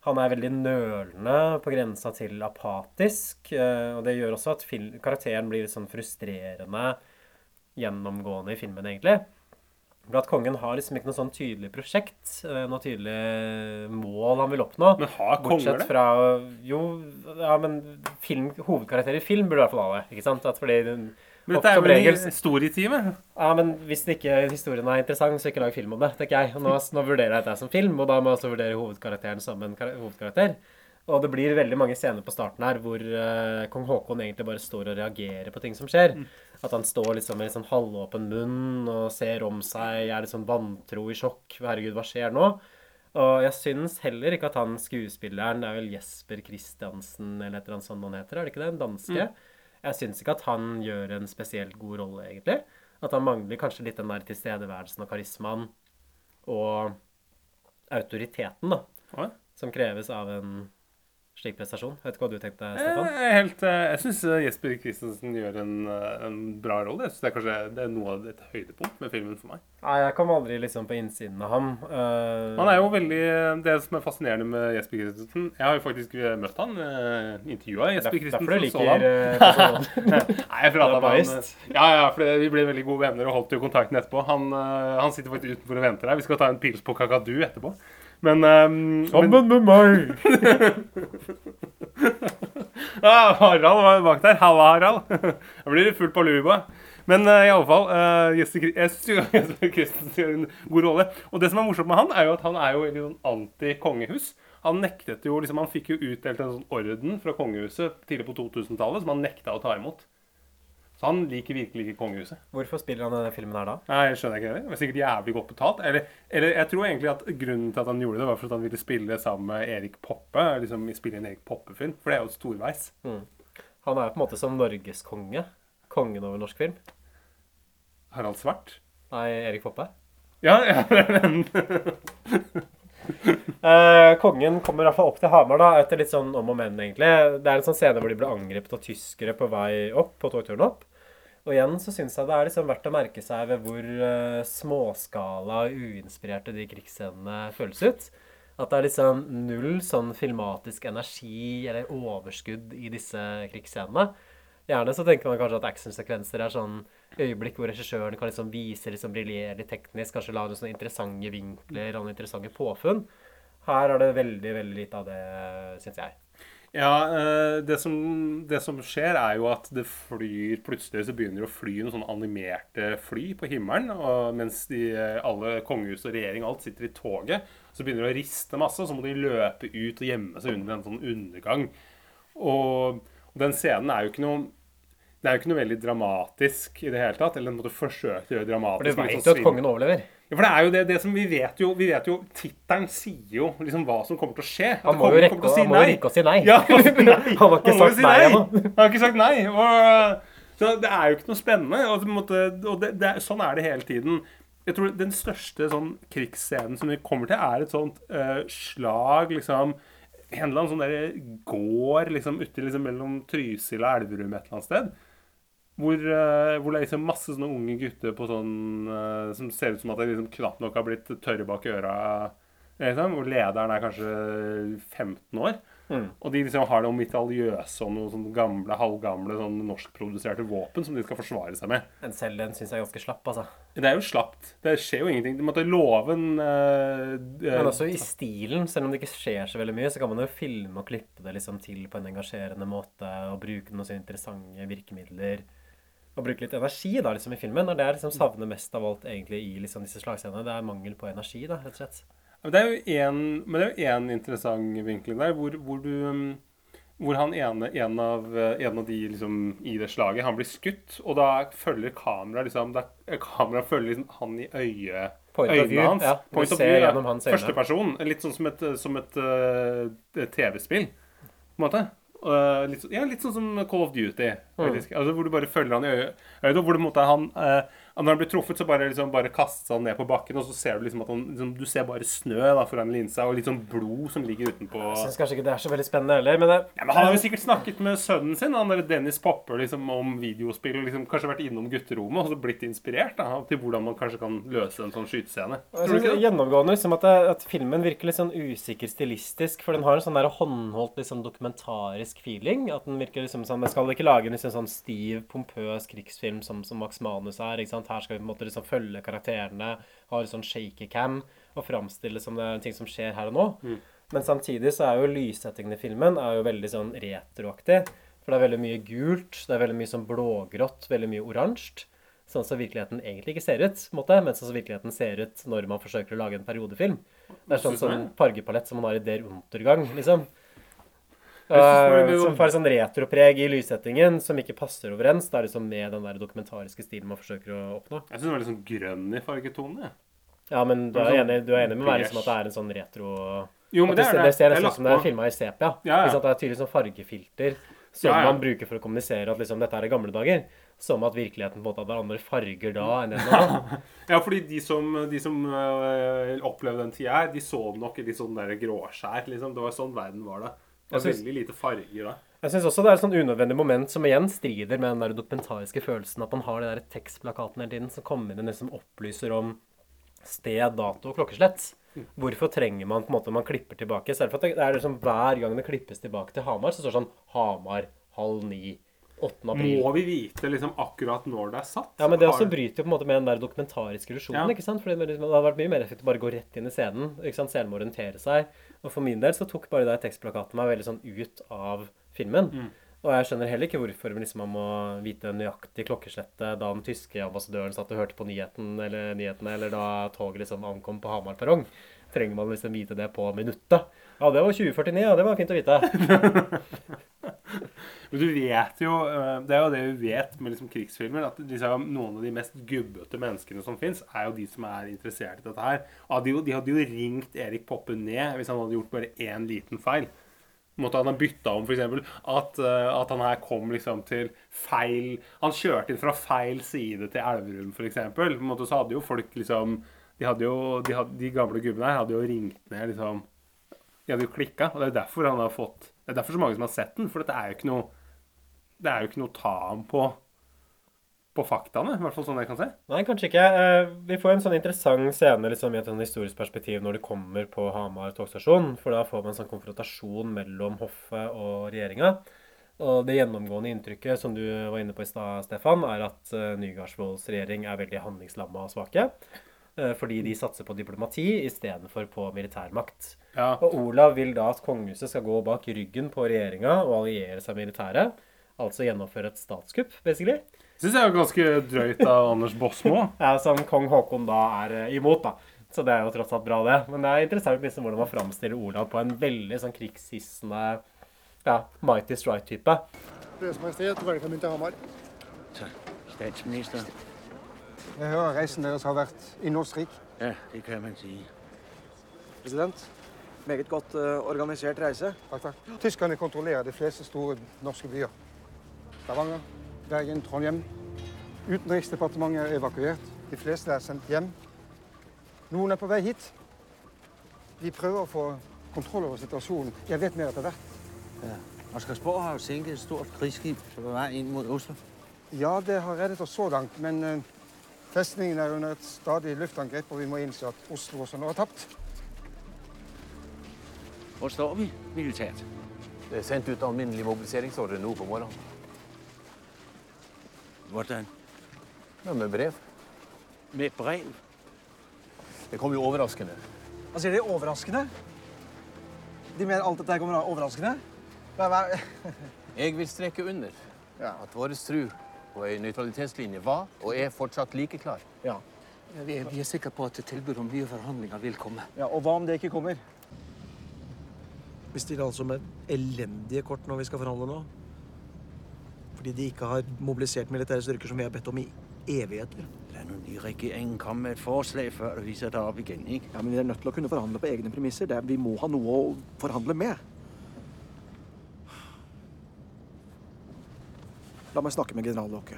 Han er veldig nølende, på grensa til apatisk. Uh, og det gjør også at karakteren blir litt sånn frustrerende gjennomgående i filmen, egentlig. For at kongen har liksom ikke noe sånn tydelig prosjekt, noe tydelig mål han vil oppnå. Men har konger det? fra Jo, ja, men film, hovedkarakter i film burde i hvert fall ha det. ikke sant? At fordi Men dette er jo regel- historietime. ja, men hvis ikke historien er interessant, så ikke lag film om det, tenker jeg. Nå, nå vurderer jeg dette som film, og da må jeg også vurdere hovedkarakteren som en hovedkarakter. Og det blir veldig mange scener på starten her hvor uh, kong Haakon egentlig bare står og reagerer på ting som skjer. At han står liksom med litt sånn halvåpen munn og ser om seg, er litt sånn vantro i sjokk. Herregud, hva skjer nå? Og jeg syns heller ikke at han skuespilleren, det er vel Jesper Christiansen eller et eller annet sånt han heter, er det ikke det? En danske? Jeg syns ikke at han gjør en spesielt god rolle, egentlig. At han mangler kanskje litt den der tilstedeværelsen og karismaen og autoriteten, da. Ja. Som kreves av en slik prestasjon. Vet ikke hva du tenkte, Stefan? helt, eh, jeg syns Jesper Christensen gjør en, eh, en bra rolle. Jeg synes Det er kanskje det er noe av et høydepunkt med filmen for meg. Nei, jeg kom aldri liksom på innsiden av ham. Uh... Han er jo veldig Det som er fascinerende med Jesper Christensen Jeg har jo faktisk eh, møtt han. Intervjua Jesper Christensen. derfor du liker, eh. Nei, jeg prata Du med han. Ja, ja, for vi ble veldig gode venner og holdt jo kontakten etterpå. Han, eh, han sitter faktisk utenfor og venter her. Vi skal ta en pils på Kakadu etterpå. Men um, Sammen med meg! ah, Harald var bak der. Halla, Harald. Jeg blir fullt på lua. Men uh, i alle fall, uh, Jesse, jo Jesper Christensen gjør en god rolle. Og det som er morsomt med han, er jo at han er jo litt sånn anti-kongehus. Han nektet jo, liksom, han fikk jo utdelt en sånn orden fra kongehuset tidlig på 2000-tallet som han nekta å ta imot. Han liker virkelig ikke kongehuset. Hvorfor spiller han denne filmen her da? Nei, jeg skjønner ikke det. Det var sikkert jævlig godt betalt. Eller, eller jeg tror egentlig at grunnen til at han gjorde det, var for at han ville spille sammen med Erik Poppe. Liksom spille en Erik Poppe-film. For det er jo storveis. Mm. Han er jo på en måte som norgeskonge. Kongen over norsk film. Harald Svart. Nei, Erik Poppe. Ja, ja, den. Eh, kongen kommer i hvert fall opp til Hamar da, etter litt sånn om og men, egentlig. Det er en sånn scene hvor de blir angrepet av tyskere på vei opp, på togturen opp. Og igjen så syns jeg det er liksom verdt å merke seg ved hvor uh, småskala og uinspirerte de krigsscenene føles ut. At det er liksom null sånn filmatisk energi eller overskudd i disse krigsscenene. Gjerne så tenker man kanskje at actionsekvenser er sånn øyeblikk hvor regissøren kan liksom vise, liksom briljere litt teknisk, kanskje lage noen interessante vinkler og noen interessante påfunn. Her er det veldig, veldig lite av det, syns jeg. Ja, eh, det som, det som skjer er jo at det flyr Plutselig så begynner det å fly noen sånne animerte fly på himmelen. Og mens de, eh, alle kongehus og regjering alt sitter i toget, så begynner det å riste masse. Og så må de løpe ut og gjemme seg under en sånn undergang. Og, og den scenen er jo ikke noe det er jo ikke noe veldig dramatisk i det hele tatt. Eller en måte forsøkt å gjøre dramatisk. For du veit jo at kongen overlever. For det er jo det, det som vi vet jo Vi vet jo Tittelen sier jo liksom hva som kommer til å skje. Han må jo rekke å si han må jo rekke å si nei. Ja, han, nei. Han har ikke han sagt si nei ennå. Han har ikke sagt nei. Og, så det er jo ikke noe spennende. Og, måte, og det, det, sånn er det hele tiden. Jeg tror Den største sånn krigsscenen som vi kommer til, er et sånt uh, slag liksom En eller annen sånn der gård liksom uti liksom mellom Trysil og Elverum et eller annet sted. Hvor, eh, hvor det er liksom masse sånne unge gutter på sånn, eh, som ser ut som at de liksom knapt nok har blitt tørre bak øra. Liksom, hvor lederen er kanskje 15 år. Mm. Og de liksom har noe mitraljøse og noe sånn gamle, halvgamle sånn norskproduserte våpen som de skal forsvare seg med. Men selv den syns jeg er ganske slapp, altså. Det er jo slapt. Det skjer jo ingenting. De måtte loven en eh, eh, Men også i stilen, selv om det ikke skjer så veldig mye, så kan man jo filme og klippe det liksom til på en engasjerende måte, og bruke noen så interessante virkemidler. Og bruke litt energi da, liksom, i filmen. Og det er liksom savner mest av alt egentlig i liksom, disse slagscenene. Det er mangel på energi, da, rett og slett. Det er jo en, men det er jo én interessant vinkling der, hvor, hvor du um, hvor han ene, en av, en av de liksom, i det slaget, han blir skutt, og da følger kameraet liksom, da, kameraet følger liksom han i øye, Point of view, øynene hans. ja. Point of view, ja. Første person. Litt sånn som et, som et uh, TV-spill, på en måte. Uh, litt, ja, litt sånn som Call of Duty, faktisk. Altså, hvor du bare følger han i øyet. øyet, hvor det, på en måte, han, uh, når han blir truffet, så bare, liksom, bare kaster han ned på bakken, og så ser du liksom at han liksom, Du ser bare snø da, foran linsa, og litt sånn blod som ligger utenpå Jeg syns kanskje ikke det er så veldig spennende heller, men det ja, men Han har jo sikkert snakket med sønnen sin, han der Dennis Popper, liksom, om videospill. og Liksom, kanskje vært innom gutterommet og så blitt inspirert da, til hvordan man kanskje kan løse en sånn skytescene. Gjennomgående liksom at, det, at filmen virker litt sånn usikker stilistisk. For den har en sånn der håndholdt liksom dokumentarisk feeling. At den virker liksom sånn Man skal ikke lage en liksom sånn stiv, pompøs krigsfilm som, som Max Manus er. ikke sant? Her skal vi på en måte liksom følge karakterene, ha litt sånn shaky cam og framstille som det er en ting som skjer her og nå. Mm. Men samtidig så er jo lyssettingen i filmen er jo veldig sånn retroaktig. For det er veldig mye gult, det er veldig mye sånn blågrått, veldig mye oransje. Sånn som virkeligheten egentlig ikke ser ut, måte, men sånn som virkeligheten ser ut når man forsøker å lage en periodefilm. Det er sånn, som en sånn fargepalett som man har i Der Untergang, liksom. Uh, som får sånn retropreg i lyssettingen som ikke passer overens. Det er liksom med den der dokumentariske stilen man forsøker å oppnå. Jeg syns den var litt sånn grønn i fargetone. Ja, men du er Sånn enig, du er enig med meg liksom, at det er en sånn retro Jo, men det er det, det. ser er nesten ut som det er filma i sepia. Ja, ja. Det er tydelig sånn fargefilter som Ja, ja. man bruker for å kommunisere at liksom, dette er i gamle dager. Som at virkeligheten på en måte hadde andre farger da enn den da. Ja, fordi de som, de som øh, opplevde den tida her, de så nok i litt sånn der gråskjær. Liksom. Det var sånn verden var da. Det er synes- veldig lite farger da. Jeg syns også det er et sånn unødvendig moment som igjen strider med den der dokumentariske følelsen at man har de der tekstplakatene hele tiden som kommer inn og liksom opplyser om sted, dato og klokkeslett. Hvorfor trenger man på en måte man klipper tilbake? Selv for at det er liksom hver gang det klippes tilbake til Hamar, så står det sånn Hamar halv ni 8. april. Må vi vite liksom akkurat når det er satt? Ja, men det Har- også bryter jo på en måte med den der dokumentariske illusjonen. Ja. ikke sant? Fordi det hadde vært mye mer effektivt å bare gå rett inn i scenen. ikke sant? Scenen må orientere seg. Og for min del så tok bare de tekstplakatene meg veldig sånn ut av filmen. Mm. Og jeg skjønner heller ikke hvorfor liksom, man må vite nøyaktig klokkeslettet da den tyske ambassadøren satt og hørte på nyheten, eller, nyhetene, eller da toget liksom ankom på Hamar perrong. Trenger man liksom vite det på minuttet? Ja, det var 2049, ja. Det var fint å vite. Men du vet jo øh, Det er jo det vi vet med liksom krigsfilmer, at liksom, noen av de mest gubbete menneskene som fins, er jo de som er interessert i dette her. De, de hadde jo ringt Erik Poppe ned hvis han hadde gjort bare én liten feil. Måtte han ha bytta om, f.eks. At, øh, at han her kom liksom til feil Han kjørte inn fra feil side til Elverum, f.eks. På så hadde jo folk liksom De, jo, de, hadde, de gamle gubbene her hadde jo ringt ned liksom De hadde jo klikka. Og det er derfor han har fått Det er derfor så mange som har sett den. For dette er jo ikke noe det er jo ikke noe å ta ham på på faktaene, i hvert fall sånn jeg kan se. Nei, kanskje ikke. Eh, Vi får en sånn interessant scene liksom, i et sånn historisk perspektiv når du kommer på Hamar togstasjon. For da får man en sånn konfrontasjon mellom hoffet og regjeringa. Og det gjennomgående inntrykket som du var inne på i stad, Stefan, er at uh, Nygaardsvolds regjering er veldig handlingslamma og svake. Eh, fordi de satser på diplomati istedenfor på militærmakt. Ja. Og Olav vil da at kongehuset skal gå bak ryggen på regjeringa og alliere seg med militæret. Altså gjennomføre et statskupp, basically. Syns jeg er ganske drøyt av Anders Bosmo. Ja, Som kong Haakon da er eh, imot, da. Så det er jo tross alt bra, det. Men det er interessant liksom hvordan man framstiller Olav på en veldig sånn krigshissende ja, Mighty Strike-type. Deres Majestet, velkommen til Hamar. Statsminister. Jeg hører reisen deres har vært innholdsrik. Ja, det kan man si. President, meget godt uh, organisert reise. Takk, takk. Tyskerne kontrollerer de fleste store norske byer. Stavanger, Bergen, Trondheim. Utenriksdepartementet er evakuert. De fleste er sendt hjem. Noen er på vei hit. Vi prøver å få kontroll over situasjonen. Jeg vet mer etter hvert. Ja. Oscarsborg har jo senket et stort krigsskip på vei inn mot Oslo. Ja, det har reddet oss så langt, men eh, festningen er under et stadig luftangrep, og vi må innse at Oslo også nå er tapt. Hvor står vi militært? Det er sendt ut alminnelig mobiliseringsordre nå på morgenen. Hvordan? Ja, med brev. Med brev? Det kom jo overraskende. Hva sier de? Overraskende? De mener alt dette kommer kommer overraskende? Hva, hva? Jeg vil streke under at vår tro på ei nøytralitetslinje var og er fortsatt like klar. Ja. Vi er, vi er sikre på at tilbud om nye forhandlinger vil komme. ja. Og hva om det ikke kommer? Vi stiller altså med elendige kort når vi skal forhandle nå. Fordi de ikke har mobilisert militære styrker som vi har bedt om i evigheter. er noen nye regeringen komme med et forslag, før det viser deg opp igjen, ikke? Ja, Men vi er nødt til å kunne forhandle på egne premisser. Det er, vi må ha noe å forhandle med. La meg snakke med general Låke.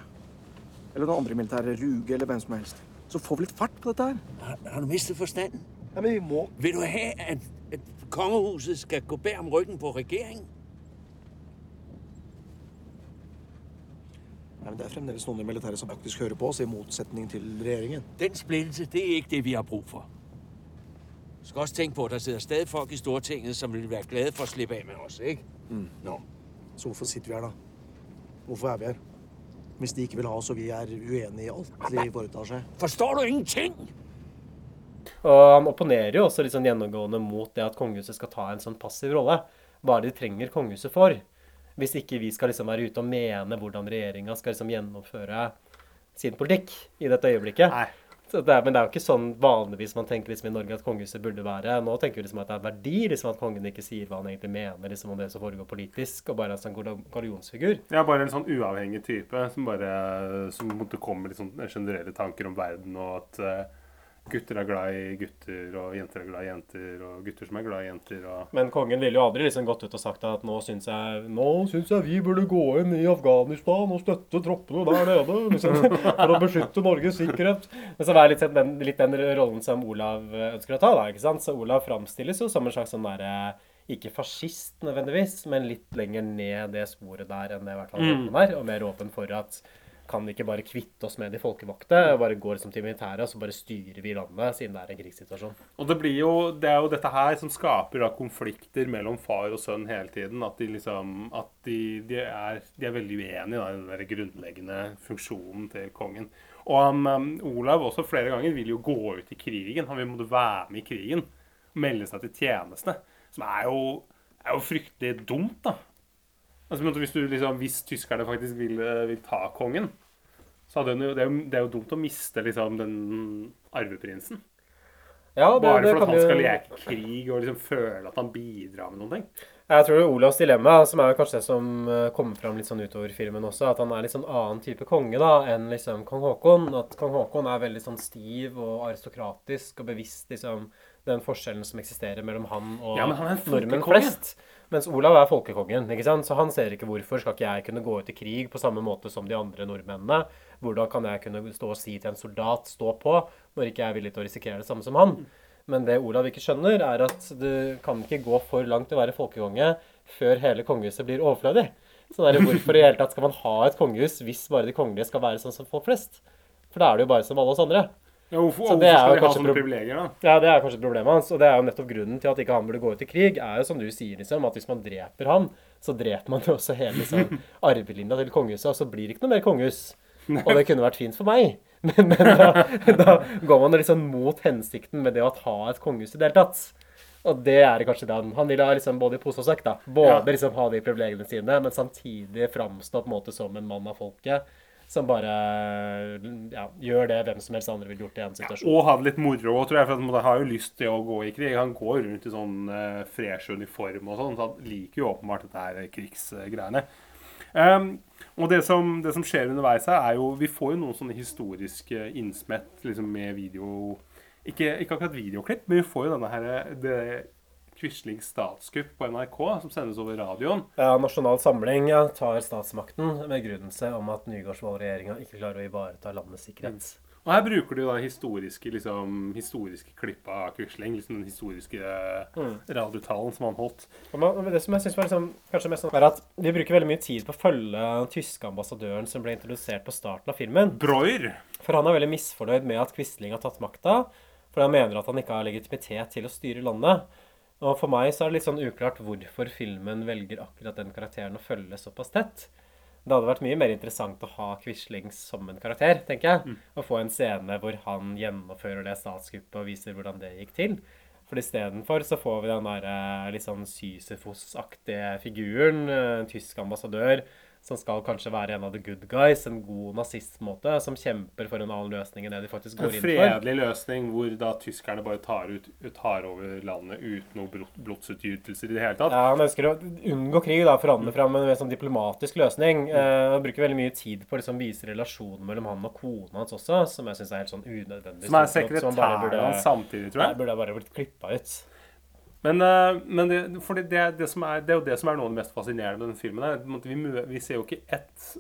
Eller noen andre militære. Ruge eller hvem som helst. Så får vi litt fart på dette her. Har, har du mistet forstanden? Ja, men vi må Vil du ha at, at kongehuset skal gå bag om ryggen på regjeringen? ja, men Det er fremdeles noen i militæret som faktisk hører på oss, i motsetning til regjeringen. Den splittelse, det er ikke det, vi har brug for. Du skal også tenke på, at der sitter stadig folk i Stortinget, som vil være glade for å slippe av med oss. ikke? Mm. Nå. Så hvorfor sitter vi her, da? Hvorfor er vi her? Hvis de ikke vil ha oss, og vi er uenige i alt de foretar seg. Forstår du ingenting? Og han opponerer jo også litt sånn gjennomgående mot det at kongehuset skal ta en sånn passiv rolle. Hva er det de trenger kongehuset for? Hvis ikke vi skal liksom være ute og mene hvordan regjeringa skal liksom gjennomføre sin politikk i dette øyeblikket. Så det er, men det er jo ikke sånn vanligvis man tenker liksom i Norge at kongehuset burde være. Nå tenker vi liksom at det er verdi liksom at kongen ikke sier hva han egentlig mener liksom om det som foregår politisk, og bare er en sånn gall- gallionsfigur. Ja, bare en sånn uavhengig type som bare som måtte komme med litt sånn generelle tanker om verden, og at eh, gutter er glad i gutter, og jenter er glad i jenter, og gutter som er glad i jenter, og Men kongen ville jo aldri liksom gått ut og sagt at nå syns jeg, nå syns jeg vi burde gå inn i Afghanistan og støtte troppene der nede liksom, for å beskytte Norges sikkerhet. Men så var det litt den, litt den rollen som Olav ønsker å ta. da, ikke sant? Så Olav framstilles jo som en slags sånn derre ikke fascist nødvendigvis, men litt lenger ned det sporet der enn det i hvert fall Mm. Er, og mer åpen for at kan vi ikke bare kvitte oss med de folkevalgte bare gå liksom til militæret, og så bare styrer vi landet siden det er en krigssituasjon. Og det, jo, det er jo dette her som skaper konflikter mellom far og sønn hele tiden. At de liksom At de, de, er, de er veldig uenige da, i den der grunnleggende funksjonen til kongen. Og um, Olav også flere ganger vil jo gå ut i krigen. Han vil måtte være med i krigen. Melde seg til tjeneste. Som er jo, er jo fryktelig dumt, da. Altså, hvis, du, liksom, hvis tyskerne faktisk vil, vil ta kongen, så jo, det, er jo, det er jo dumt å miste liksom, den arveprinsen. Ja, det- Bare det for at han skal leke krig og liksom føle at han bidrar med noen ting. Jeg tror det er Olavs dilemma, som er kanskje det som eh, kommer fram litt sånn utover filmen også, at han er litt sånn annen type konge da, enn liksom kong Haakon. At kong Haakon er veldig sånn stiv og aristokratisk og bevisst liksom den forskjellen som eksisterer mellom han og Ja, han nordmenn flest. Mens Olav er folkekongen, ikke sant? så han ser ikke hvorfor skal ikke jeg kunne gå ut i krig på samme måte som de andre nordmennene. Hvordan kan jeg kunne stå og si til en soldat 'stå på', når ikke jeg er villig til å risikere det samme som han. Men det Olav ikke skjønner, er at du kan ikke gå for langt til å være folkekonge før hele kongehuset blir overflødig. Så der, er hvorfor i hele tatt skal man ha et kongehus hvis bare de kongelige skal være sånn som folk flest? For da er det jo bare som alle oss andre. Ja, hvorfor, Så det er jo kanskje privilegier, da? Ja, det er kanskje problemet hans, og det er jo nettopp grunnen til at ikke han burde gå ut i krig, er jo som du sier, liksom, at hvis man dreper han, så dreper man jo også hele liksom, arvelinja til kongehuset, og så blir det ikke noe mer kongehus. Og det kunne vært fint for meg, men, men da, da går man liksom mot hensikten med det å ha et kongehus i det hele tatt. Og det er kanskje det han Han vil ha liksom både i pose og sekk, da. Både Ja. liksom ha de privilegiene sine, men samtidig framstå på en måte som en mann av folket. Som bare ja, gjør det hvem som helst andre ville gjort i en situasjon. Ja, Og ha det litt moro, tror jeg, for han har jo lyst til å gå i krig. Han går rundt i sånn uh, fresh uniform og sånn, så han liker jo åpenbart dette her krigsgreiene. Um, og det som, det som skjer underveis her, er jo Vi får jo noen sånne historiske innsmett liksom med video ikke, ikke akkurat videoklipp, men vi får jo denne her det Quislings statskupp på NRK, som sendes over radioen. Ja, Nasjonal Samling ja, tar statsmakten med begrunnelse om at Nygaardsvold-regjeringa ikke klarer å ivareta landets sikkerhet. Og her bruker du da historiske, liksom, historiske klipp av Quisling. Liksom den historiske Mm. radiotalen som han holdt. Man- Det som jeg synes var liksom, kanskje mest sånn, er at Vi bruker veldig mye tid på å følge den tyske ambassadøren som ble introdusert på starten av filmen. Breuer. For han er veldig misfornøyd med at Quisling har tatt makta. For han mener at han ikke har legitimitet til å styre landet. Og for meg så er det litt sånn uklart hvorfor filmen velger akkurat den karakteren å følge såpass tett. Det hadde vært mye mer interessant å ha Quisling som en karakter, tenker jeg. Å få en scene hvor han gjennomfører det statskuppet og viser hvordan det gikk til. For istedenfor så får vi den der eh, litt sånn Sisyfos-aktige figuren, eh, en tysk ambassadør, som skal kanskje være en av the good guys, en god nazist-måte, som kjemper for en annen løsning enn det de faktisk går inn for. En fredelig løsning hvor da tyskerne bare tar, ut, tar over landet uten noen blod- blodsutgytelser i det hele tatt. Ja, Han ønsker å unngå krig, da, forhandle fram en sånn diplomatisk løsning. Eh, han bruker veldig mye tid på å liksom vise relasjonen mellom han og kona hans også, som jeg syns er helt sånn unødvendig. Som er sekretæren hans samtidig, tror jeg. Det burde bare blitt klippa ut. Men, eh, men det, det, det, er, det er jo det som er noe av det mest fascinerende med den filmen. her. Vi, vi ser jo ikke ett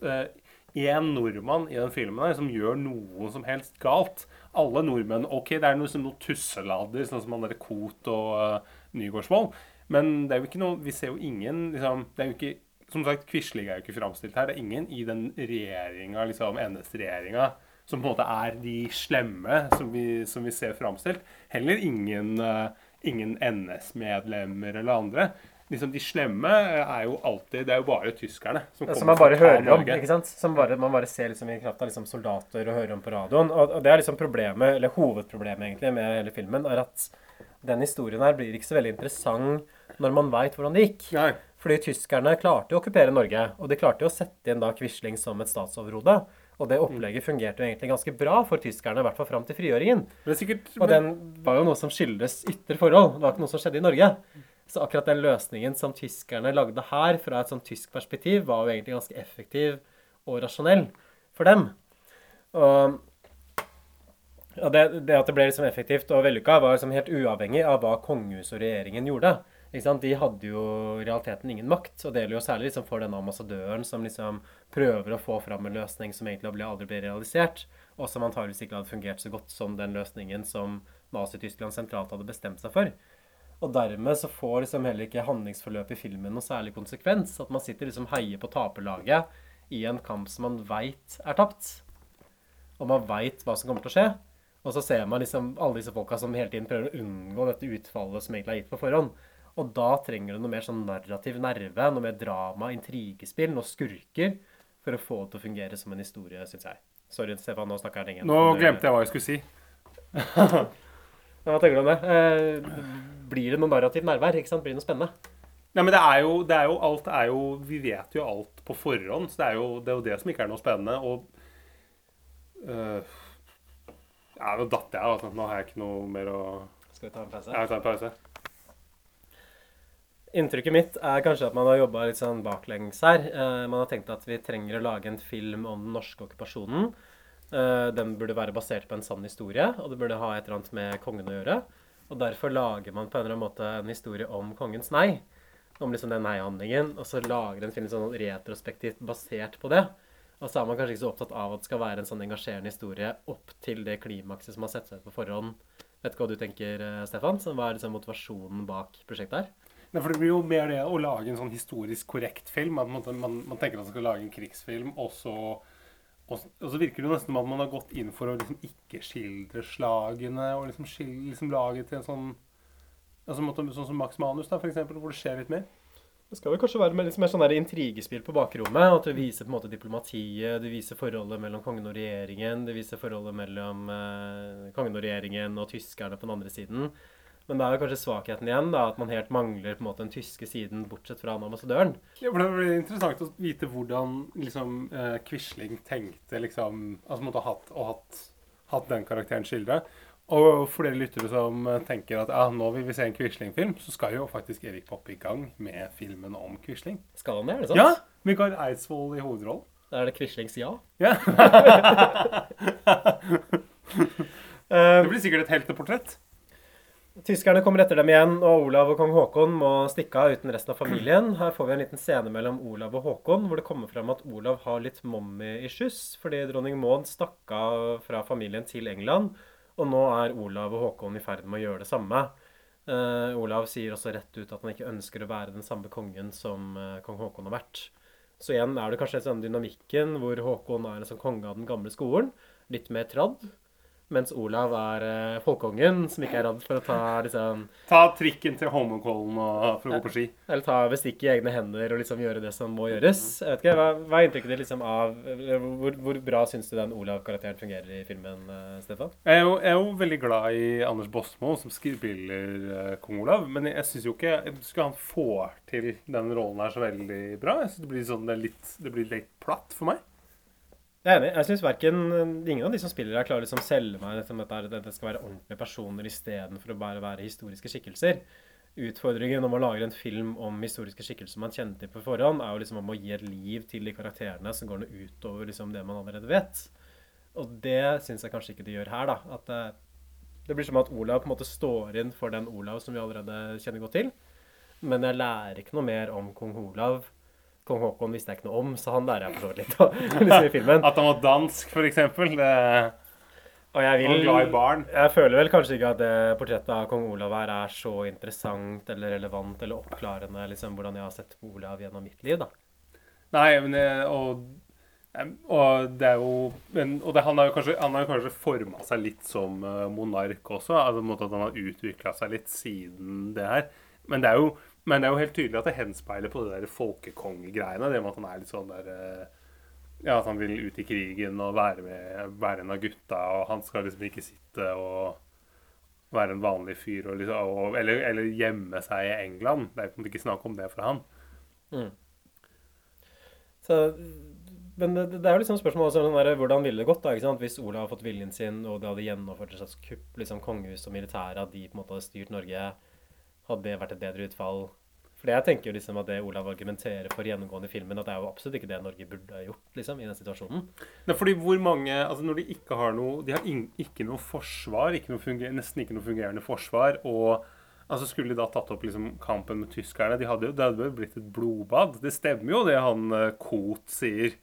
én nordmann i den filmen her som gjør noe som helst galt. Alle nordmenn OK, det er noe, som noen tusselader, sånn som han derre Koht og uh, Nygaardsvold. Men det er jo ikke noe Vi ser jo ingen liksom, Det er jo ikke Som sagt, Quisling er jo ikke framstilt her. Det er ingen i den regjeringa, liksom NS-regjeringa, som på en måte er de slemme som vi, som vi ser framstilt. Heller ingen, eh, ingen NS-medlemmer eller andre. Liksom De slemme er jo alltid Det er jo bare tyskerne som som man bare hører om. Ikke sant? Som bare, man bare ser liksom i kraft av liksom soldater og hører om på radioen. Og, og det er liksom problemet, eller hovedproblemet egentlig med hele filmen, er at den historien her blir ikke så veldig interessant når man veit hvordan det gikk. Fordi tyskerne klarte å okkupere Norge, og de klarte jo å sette inn da Quisling som et statsoverhode. Og det opplegget fungerte jo egentlig ganske bra for tyskerne, i hvert fall fram til frigjøringen. Men sikkert, Og den var jo noe som skyldes ytre forhold. Det var ikke noe som skjedde i Norge. Så akkurat den løsningen som tyskerne lagde her, fra et sånn tysk perspektiv, var jo egentlig ganske effektiv og rasjonell for dem. Og ja, det, det at det ble liksom effektivt og vellykka, var liksom helt uavhengig av hva kongehuset og regjeringen gjorde. De hadde jo i realiteten ingen makt, og det gjelder jo særlig liksom for denne ambassadøren som liksom prøver å få fram en løsning som egentlig aldri ble realisert, og som antageligvis ikke hadde fungert så godt som den løsningen som Nazi-Tyskland sentralt hadde bestemt seg for. Og dermed så får liksom heller ikke handlingsforløpet i filmen noe særlig konsekvens. At man sitter liksom heier på taperlaget i en kamp som man veit er tapt. Og man veit hva som kommer til å skje. Og så ser man liksom alle disse folka som hele tiden prøver å unngå dette utfallet som egentlig er gitt på forhånd. Og da trenger du noe mer sånn narrativ nerve, noe mer drama, intrigespill, noe skurker, for å få det til å fungere som en historie, syns jeg. Sorry, Stefan, nå snakker jeg lenge. Nå glemte jeg hva jeg skulle si. Hva tenker du om det? Eh, blir det noe narrativ nerve her? ikke sant? Blir det noe spennende? Nei, men det er, jo, det er jo alt er jo Vi vet jo alt på forhånd, så det er jo det, er jo det som ikke er noe spennende. Og øh, Ja, nå datt jeg. Altså. Nå har jeg ikke noe mer å Skal vi ta en pause? Ja, vi tar en pause. Inntrykket mitt er kanskje at man har jobba litt sånn baklengs her. Eh, man har tenkt at vi trenger å lage en film om den norske okkupasjonen. Eh, den burde være basert på en sann historie, og det burde ha et eller annet med kongen å gjøre. Og derfor lager man på en eller annen måte en historie om kongens nei. Om liksom den nei-handlingen, og så lager en film sånn retrospektivt basert på det. Og så er man kanskje ikke så opptatt av at det skal være en sånn engasjerende historie opp til det klimakset som har sett seg på forhånd. Vet ikke hva du tenker, eh, Stefan? Hva er liksom motivasjonen bak prosjektet her? Nei, for Det blir jo mer det å lage en sånn historisk korrekt film. At man, man, man tenker at man skal lage en krigsfilm, og så, og, og så virker det jo nesten som at man har gått inn for å liksom ikke skildre slagene, og liksom, skildre, liksom lage til en sånn altså, måte, Sånn som Max Manus, da, for eksempel, hvor det skjer litt mer. Det skal vel kanskje være liksom mer sånn der intrigespill på bakrommet. At du viser på en måte diplomatiet, du viser forholdet mellom kongen og regjeringen, du viser forholdet mellom eh, kongen og regjeringen og tyskerne på den andre siden. Men det er jo kanskje svakheten igjen, da, at man helt mangler på en måte den tyske siden, bortsett fra han ambassadøren. Ja, for Det blir interessant å vite hvordan liksom, eh, Quisling tenkte liksom, altså måtte ha hatt, og hatt, hatt den karakteren skildra. Og for dere lyttere som tenker at ja, nå vil vi se en Quisling-film, så skal jo faktisk Erik Poppe i gang med filmen om Quisling. Skal han det, er det sant? Ja! Mikael Eidsvoll i hovedrollen. Er det Quislings ja? Ja. Det blir sikkert et helteportrett. Tyskerne kommer etter dem igjen, og Olav og kong Haakon må stikke av uten resten av familien. Her får vi en liten scene mellom Olav og Haakon, hvor det kommer frem at Olav har litt mommy-issues, fordi dronning Maud stakk av fra familien til England, og nå er Olav og Haakon i ferd med å gjøre det samme. Uh, Olav sier også rett ut at han ikke ønsker å være den samme kongen som uh, kong Haakon har vært. Så igjen er det kanskje den dynamikken hvor Haakon er en sånn konge av den gamle skolen, litt mer tradd. Mens Olav er uh, folkekongen, som ikke er redd for å ta liksom Ta trikken til Holmenkollen og for å gå på ski. Eller ta bestikket i egne hender og liksom gjøre det som må gjøres. Jeg vet ikke, Hva, hva er inntrykket ditt liksom av eller Hvor, hvor bra syns du den Olav-karakteren fungerer i filmen, uh, Stefan? Jeg er, jo, jeg er jo veldig glad i Anders Bosmo, som spiller uh, kong Olav. Men jeg syns jo ikke jeg synes ikke han får til den rollen her så veldig bra. Jeg synes det blir sånn, det, er litt, det blir litt platt for meg. Jeg er enig. Jeg syns verken ingen av de som spiller her, klarer liksom å selge meg dette med at det skal være ordentlige personer istedenfor å bare være historiske skikkelser. Utfordringen om å lage en film om historiske skikkelser man kjenner til på forhånd, er jo liksom om å gi et liv til de karakterene som går noe utover liksom det man allerede vet. Og det syns jeg kanskje ikke de gjør her, da. At det, det blir som at Olav på en måte står inn for den Olav som vi allerede kjenner godt til. Men jeg lærer ikke noe mer om kong Olav Kong Haakon visste jeg ikke noe om, så han lærer jeg for så vidt litt av. liksom i filmen. At han var dansk, for eksempel. Det... Og jeg vil, Og glad i barn. Jeg føler vel kanskje ikke at det portrettet av kong Olav her er så interessant eller relevant eller oppklarende liksom hvordan jeg har sett på Olav gjennom mitt liv, da. Nei, men og, og det er jo men, Og det, han har jo kanskje, han har jo kanskje forma seg litt som uh, monark også. altså på en måte At han har utvikla seg litt siden det her. Men det er jo men det er jo helt tydelig at det henspeiler på det der folkekongegreiene. Det med at han er litt sånn der Ja, at han vil ut i krigen og være, med, være en av gutta, og han skal liksom ikke sitte og være en vanlig fyr og liksom, og, eller, eller, gjemme seg i England. Det er jo ikke snakk om det for han. Mm. Så, men det, det, er jo liksom spørsmålet sånn der, hvordan ville det gått da, ikke sant? hvis Olav hadde fått viljen sin, og det hadde gjennomført et slags kupp, liksom kongehus og militæret, de på en måte hadde styrt Norge hadde det vært et bedre utfall? For jeg tenker jo liksom at det Olav argumenterer for gjennomgående i filmen, at det er jo absolutt ikke det Norge burde ha gjort liksom, i den situasjonen. Nei, fordi hvor mange, altså Når de ikke har noe De har in, ikke noe forsvar, ikke noe funger, nesten ikke noe fungerende forsvar. og altså Skulle de da tatt opp liksom kampen med tyskerne? De hadde jo, Det hadde jo blitt et blodbad. Det stemmer jo det han uh, Koht sier.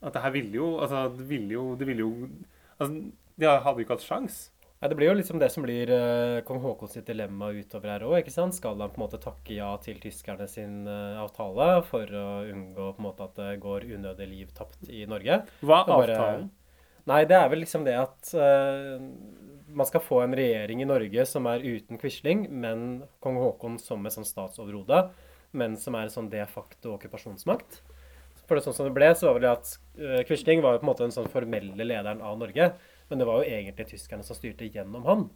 At det her ville jo altså Det ville jo, det ville jo altså, De hadde jo ikke hatt sjans. Ja, det blir jo liksom det som blir uh, kong Haakons dilemma utover her òg. Skal han på en måte takke ja til tyskerne sin uh, avtale for å unngå på en måte at det går unødig liv tapt i Norge? Hva er avtalen? Nei, det er vel liksom det at uh, man skal få en regjering i Norge som er uten Quisling, men kong Haakon som et sånn statsoverhode, men som er en sånn de facto okkupasjonsmakt. For det sånn som det ble, så var vel det at Quisling var jo på en måte den sånn formelle lederen av Norge. Men det var jo egentlig tyskerne som styrte gjennom han.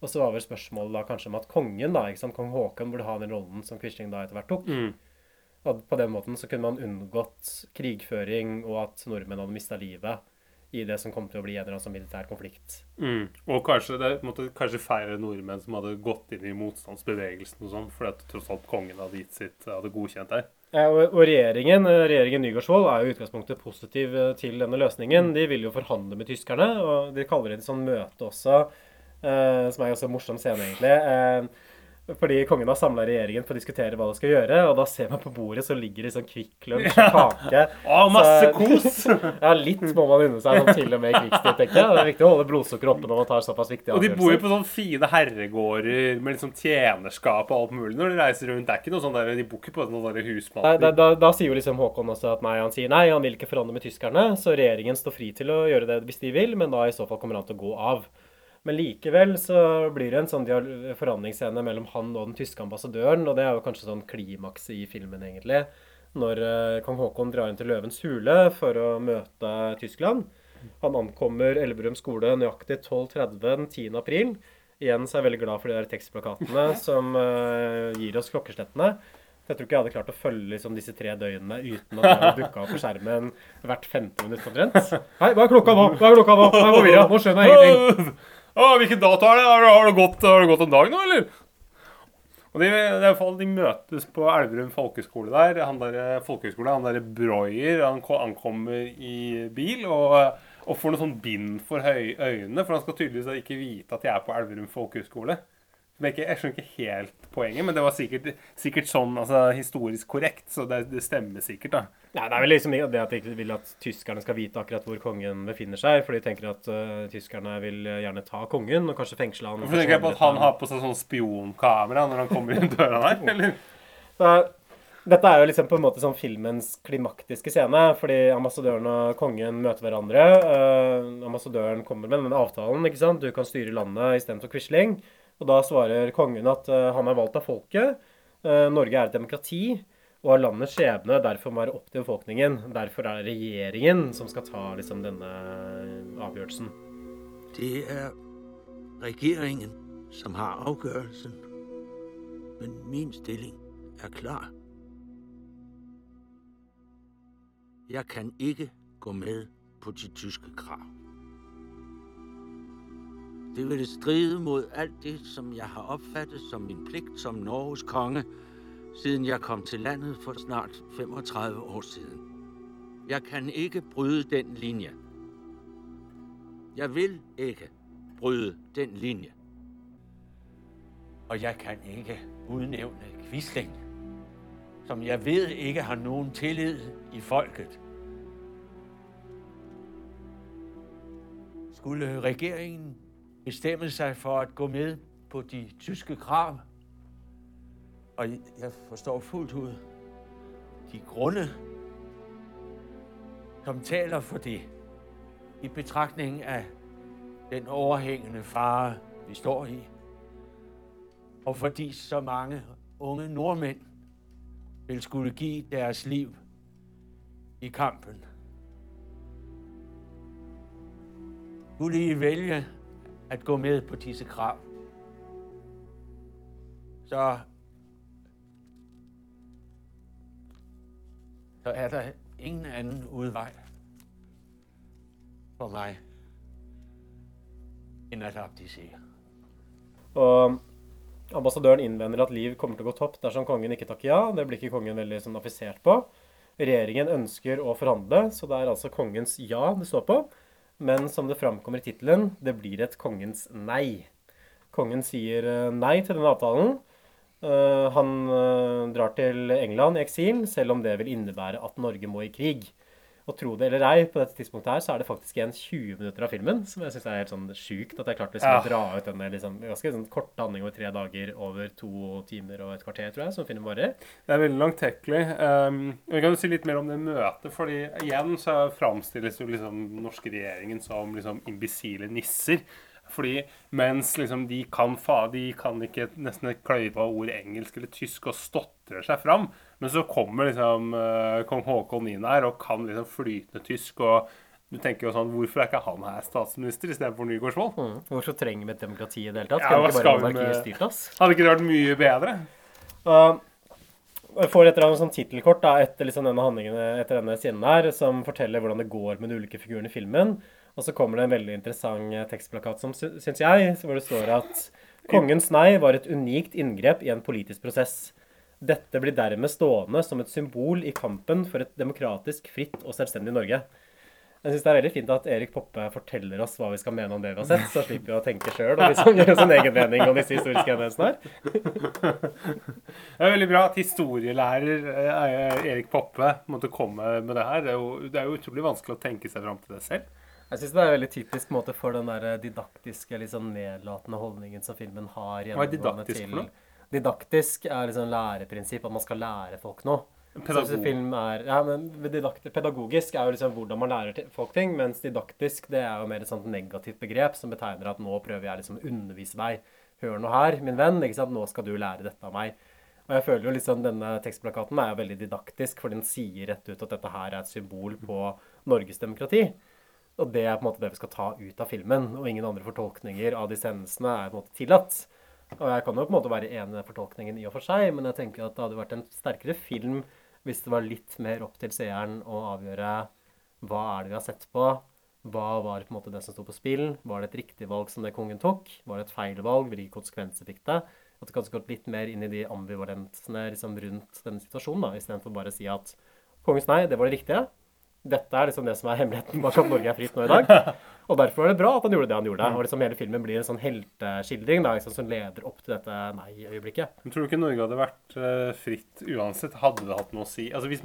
Og så var vel spørsmålet da kanskje om at kongen, da, ikke sant, kong Haakon, burde ha den rollen som Quisling da etter hvert tok. Mm. Og på den måten så kunne man unngått krigføring, og at nordmenn hadde mista livet i det som kom til å bli en eller annen sånn militær konflikt. Mm. Og kanskje, det måtte kanskje færre nordmenn som hadde gått inn i motstandsbevegelsen og sånn, fordi at tross alt kongen hadde sitt, hadde godkjent der. Ja, og, regjeringen, regjeringen Nygaardsvold er jo i utgangspunktet positiv eh, til denne løsningen. De vil jo forhandle med tyskerne, og de kaller det et sånt møte også, eh, som er en morsom scene, egentlig. Eh, fordi kongen har samla regjeringen for å diskutere hva de skal gjøre. Og da ser man på bordet, så ligger det sånn Kvikk Lunsj og kake. Å, masse kos! ja, litt må man unne seg, sånn til og med i krigstid, tenker jeg. Det er viktig å holde blodsukkeret oppe når man tar såpass viktige avgjørelser. Og de bor jo på sånne fine herregårder med liksom tjenerskap og alt mulig når de reiser rundt. Det er ikke noe sånn der, De bor ikke på noen sånne husmann. Nei, da, da, da, sier jo liksom Håkon også at nei, han sier nei, han vil ikke forhandle med tyskerne. Så regjeringen står fri til å gjøre det hvis de vil, men da i så fall kommer han til å gå av. Men likevel så blir det en sånn forhandlingsscene mellom han og den tyske ambassadøren, og det er jo kanskje sånn klimakset i filmen, egentlig. Når uh, kong Haakon drar inn til Løvens hule for å møte Tyskland. Han ankommer Elverum skole nøyaktig 12.30 den 10. april. Igjen så er jeg veldig glad for de der tekstplakatene som uh, gir oss klokkeslettene. Jeg tror ikke jeg hadde klart å følge liksom, disse tre døgnene uten at hadde dukka opp på skjermen hvert femte minutt omtrent. Hei, hva er klokka nå? Hva er klokka nå? Er. Nå skjønner jeg ingenting. Hvilken dato er det? Har, det gått, har det gått en dag nå, eller? Og de, er de møtes på Elverum folkehøgskole der. Han der, eh, folkehøgskole, han derre Broyer, han ankommer i bil og, og får noe sånn bind for øynene. For han skal tydeligvis ikke vite at jeg er på Elverum folkehøgskole. Jeg, jeg skjønner ikke helt poenget, men det var sikkert, sikkert sånn altså, historisk korrekt. Så det, det, stemmer sikkert, da. Nei, det er vel liksom det at de ikke vil at tyskerne skal vite akkurat hvor kongen befinner seg. For de tenker at uh, tyskerne vil gjerne ta kongen og kanskje fengsle han. Hvorfor tenker jeg på at han har på seg sånn spionkamera når han kommer inn døra der? eller? Så, Dette er jo liksom på en måte sånn filmens klimaktiske scene, fordi ambassadøren og kongen møter hverandre. Uh, ambassadøren kommer med denne avtalen, ikke sant. Du kan styre landet istedenfor Quisling. Og da svarer kongen at eh, han er valgt av folket. Eh, Norge er et demokrati, og har landets skjebne derfor må være opp til befolkningen. Derfor er det regjeringen som skal ta liksom denne avgjørelsen. Det er regjeringen som har avgjørelsen. Men min stilling er klar. Jeg kan ikke gå med på de tyske krav. Det ville stride mod alt det, som jeg har opfattet som min pligt som Norges konge, siden jeg kom til landet for snart 35 år siden. Jeg kan ikke bryde den linje. Jeg vil ikke bryde den linje. Og jeg kan ikke udnævne Quisling, som jeg ved ikke har nogen tillid i folket. Skulle regeringen bestemme sig for at gå med på de tyske krav, og jeg forstår fuldt ud de grunde, som taler for det, i betragtning af den overhængende fare, vi står i, og fordi så mange unge nordmænd vil skulle give deres liv i kampen. Skulle I vælge at gå med på disse krav, så, så er der ingen anden udvej for mig end at abdisere. Og ambassadøren innvender at liv kommer til å gå topp dersom kongen ikke takker ja. Det blir ikke kongen veldig sånn affisert på. Regjeringen ønsker å forhandle, så det er altså kongens ja det står på. Men som det framkommer i tittelen, det blir et kongens nei. Kongen sier eh, nei til denne avtalen. Eh, Han eh, drar til England i eksil, selv om det vil innebære at Norge må i krig. Og tro det eller ei, på dette tidspunktet her, så er det faktisk igjen 20 minutter av filmen, som jeg syns er helt sånn sjukt. At jeg klarte liksom Ja. å dra ut denne liksom, ganske sånn korte handling over tre dager over to timer og et kvarter, tror jeg, som filmen varer. Det er veldig langtekkelig. Um, vi kan jo si litt mer om det møtet, fordi igjen så framstilles jo liksom norske regjeringen som liksom imbisile nisser. Fordi mens liksom de kan fa, de kan ikke nesten et kløyve av ord engelsk eller tysk og stotrer seg fram, men så kommer liksom uh, kong Haakon inn her og kan liksom flytende tysk, og du tenker jo sånn Hvorfor er ikke han her statsminister istedenfor Nygaardsvold? Mm. Hvorfor trenger vi et demokrati i det hele tatt? Ja, Kan hva ikke skal bare vi monarkiet med- styrt oss? Hadde ikke det vært mye bedre? Og jeg får et eller annet sånn tittelkort etter liksom denne handlingen, etter denne scenen her, som forteller hvordan det går med de ulike figurene i filmen. Og så kommer det en veldig interessant eh, tekstplakat, som sy- syns jeg, hvor det står at kongens nei var et unikt inngrep i en politisk prosess. Dette blir dermed stående som et symbol i kampen for et demokratisk, fritt og selvstendig Norge. Jeg synes det er veldig fint at Erik Poppe forteller oss hva vi skal mene om det vi har sett, så slipper vi å tenke sjøl og liksom gjøre en egen mening om disse historiske hendelsene her. Det er veldig bra at historielærer eh, Erik Poppe måtte komme med det her. Det er, jo, det er jo utrolig vanskelig å tenke seg fram til det selv. Jeg syns det er veldig typisk måte, for den der didaktiske, litt sånn nedlatende holdningen som filmen har. Hva er didaktisk til- for noe? Didaktisk er liksom læreprinsipp, at man skal lære folk noe. Pedagog. Film er, ja, men didakt, Pedagogisk er jo liksom hvordan man lærer folk ting, mens didaktisk det er jo mer et sånt negativt begrep som betegner at nå prøver jeg liksom å undervise deg. Hør nå her, min venn, ikke sant? nå skal du lære dette av meg. Og jeg føler jo liksom denne tekstplakaten er jo veldig didaktisk, for den sier rett ut at dette her er et symbol på Norges demokrati. Og det er på en måte det vi skal ta ut av filmen, og ingen andre fortolkninger av disse hendelsene er på en måte tillatt. Og jeg kan jo på en måte være enig i fortolkningen i og for seg, men jeg tenker at det hadde vært en sterkere film hvis det var litt mer opp til seeren å avgjøre hva er det vi har sett på, hva var på en måte det som sto på spill, var det et riktig valg som det kongen tok, var det et feil valg, hvilke konsekvenser fikk det? At det kanskje gått litt mer inn i de ambivalensene liksom, rundt denne situasjonen, da, istedenfor bare å si at kongens nei, det var det riktige. Dette er liksom det som er hemmeligheten bak at Norge er fritt nå i dag. Og derfor er det bra at han gjorde det han gjorde. Og liksom hele filmen blir en sånn helteskildring da, liksom, som leder opp til dette nei-øyeblikket. Men tror du ikke Norge hadde vært uh, fritt uansett? Hadde det hatt noe å si? Altså, hvis,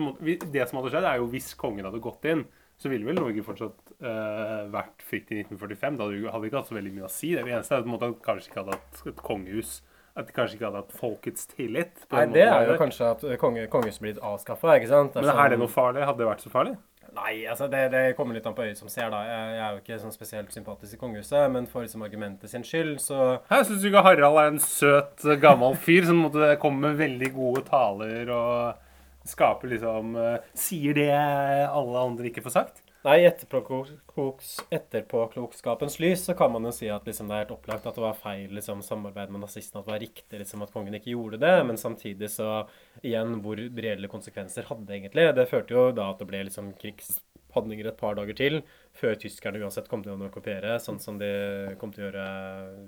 det som hadde skjedd, er jo hvis kongen hadde gått inn, så ville vel Norge fortsatt uh, vært fritt i 1945. Da hadde vi ikke hatt så veldig mye å si. Det eneste er at de kanskje ikke hadde hatt et kongehus at de kanskje ikke hadde hatt folkets tillit. Nei, det er jo kanskje at konge, kongehuset blir avskaffa. Men er det noe farlig? Hadde det vært så farlig? Nei, altså det, det kommer litt an på øyet som ser, da. Jeg, jeg er jo ikke sånn spesielt sympatisk i kongehuset, men for liksom argumentet sin skyld, så Jeg syns ikke Harald er en søt, gammel fyr som måtte komme med veldig gode taler og skaper liksom eh, Sier det alle andre ikke får sagt? Nei, i etterpåkloks, lys så kan man jo si at liksom, det er helt opplagt at det var feil liksom, samarbeid med nazistene, at det var riktig liksom, at kongen ikke gjorde det. Men samtidig så igjen, hvor reelle konsekvenser hadde det egentlig? Det førte jo da at det ble liksom krigshandlinger et par dager til, før tyskerne uansett kom til å okkupere, sånn som de kom til å gjøre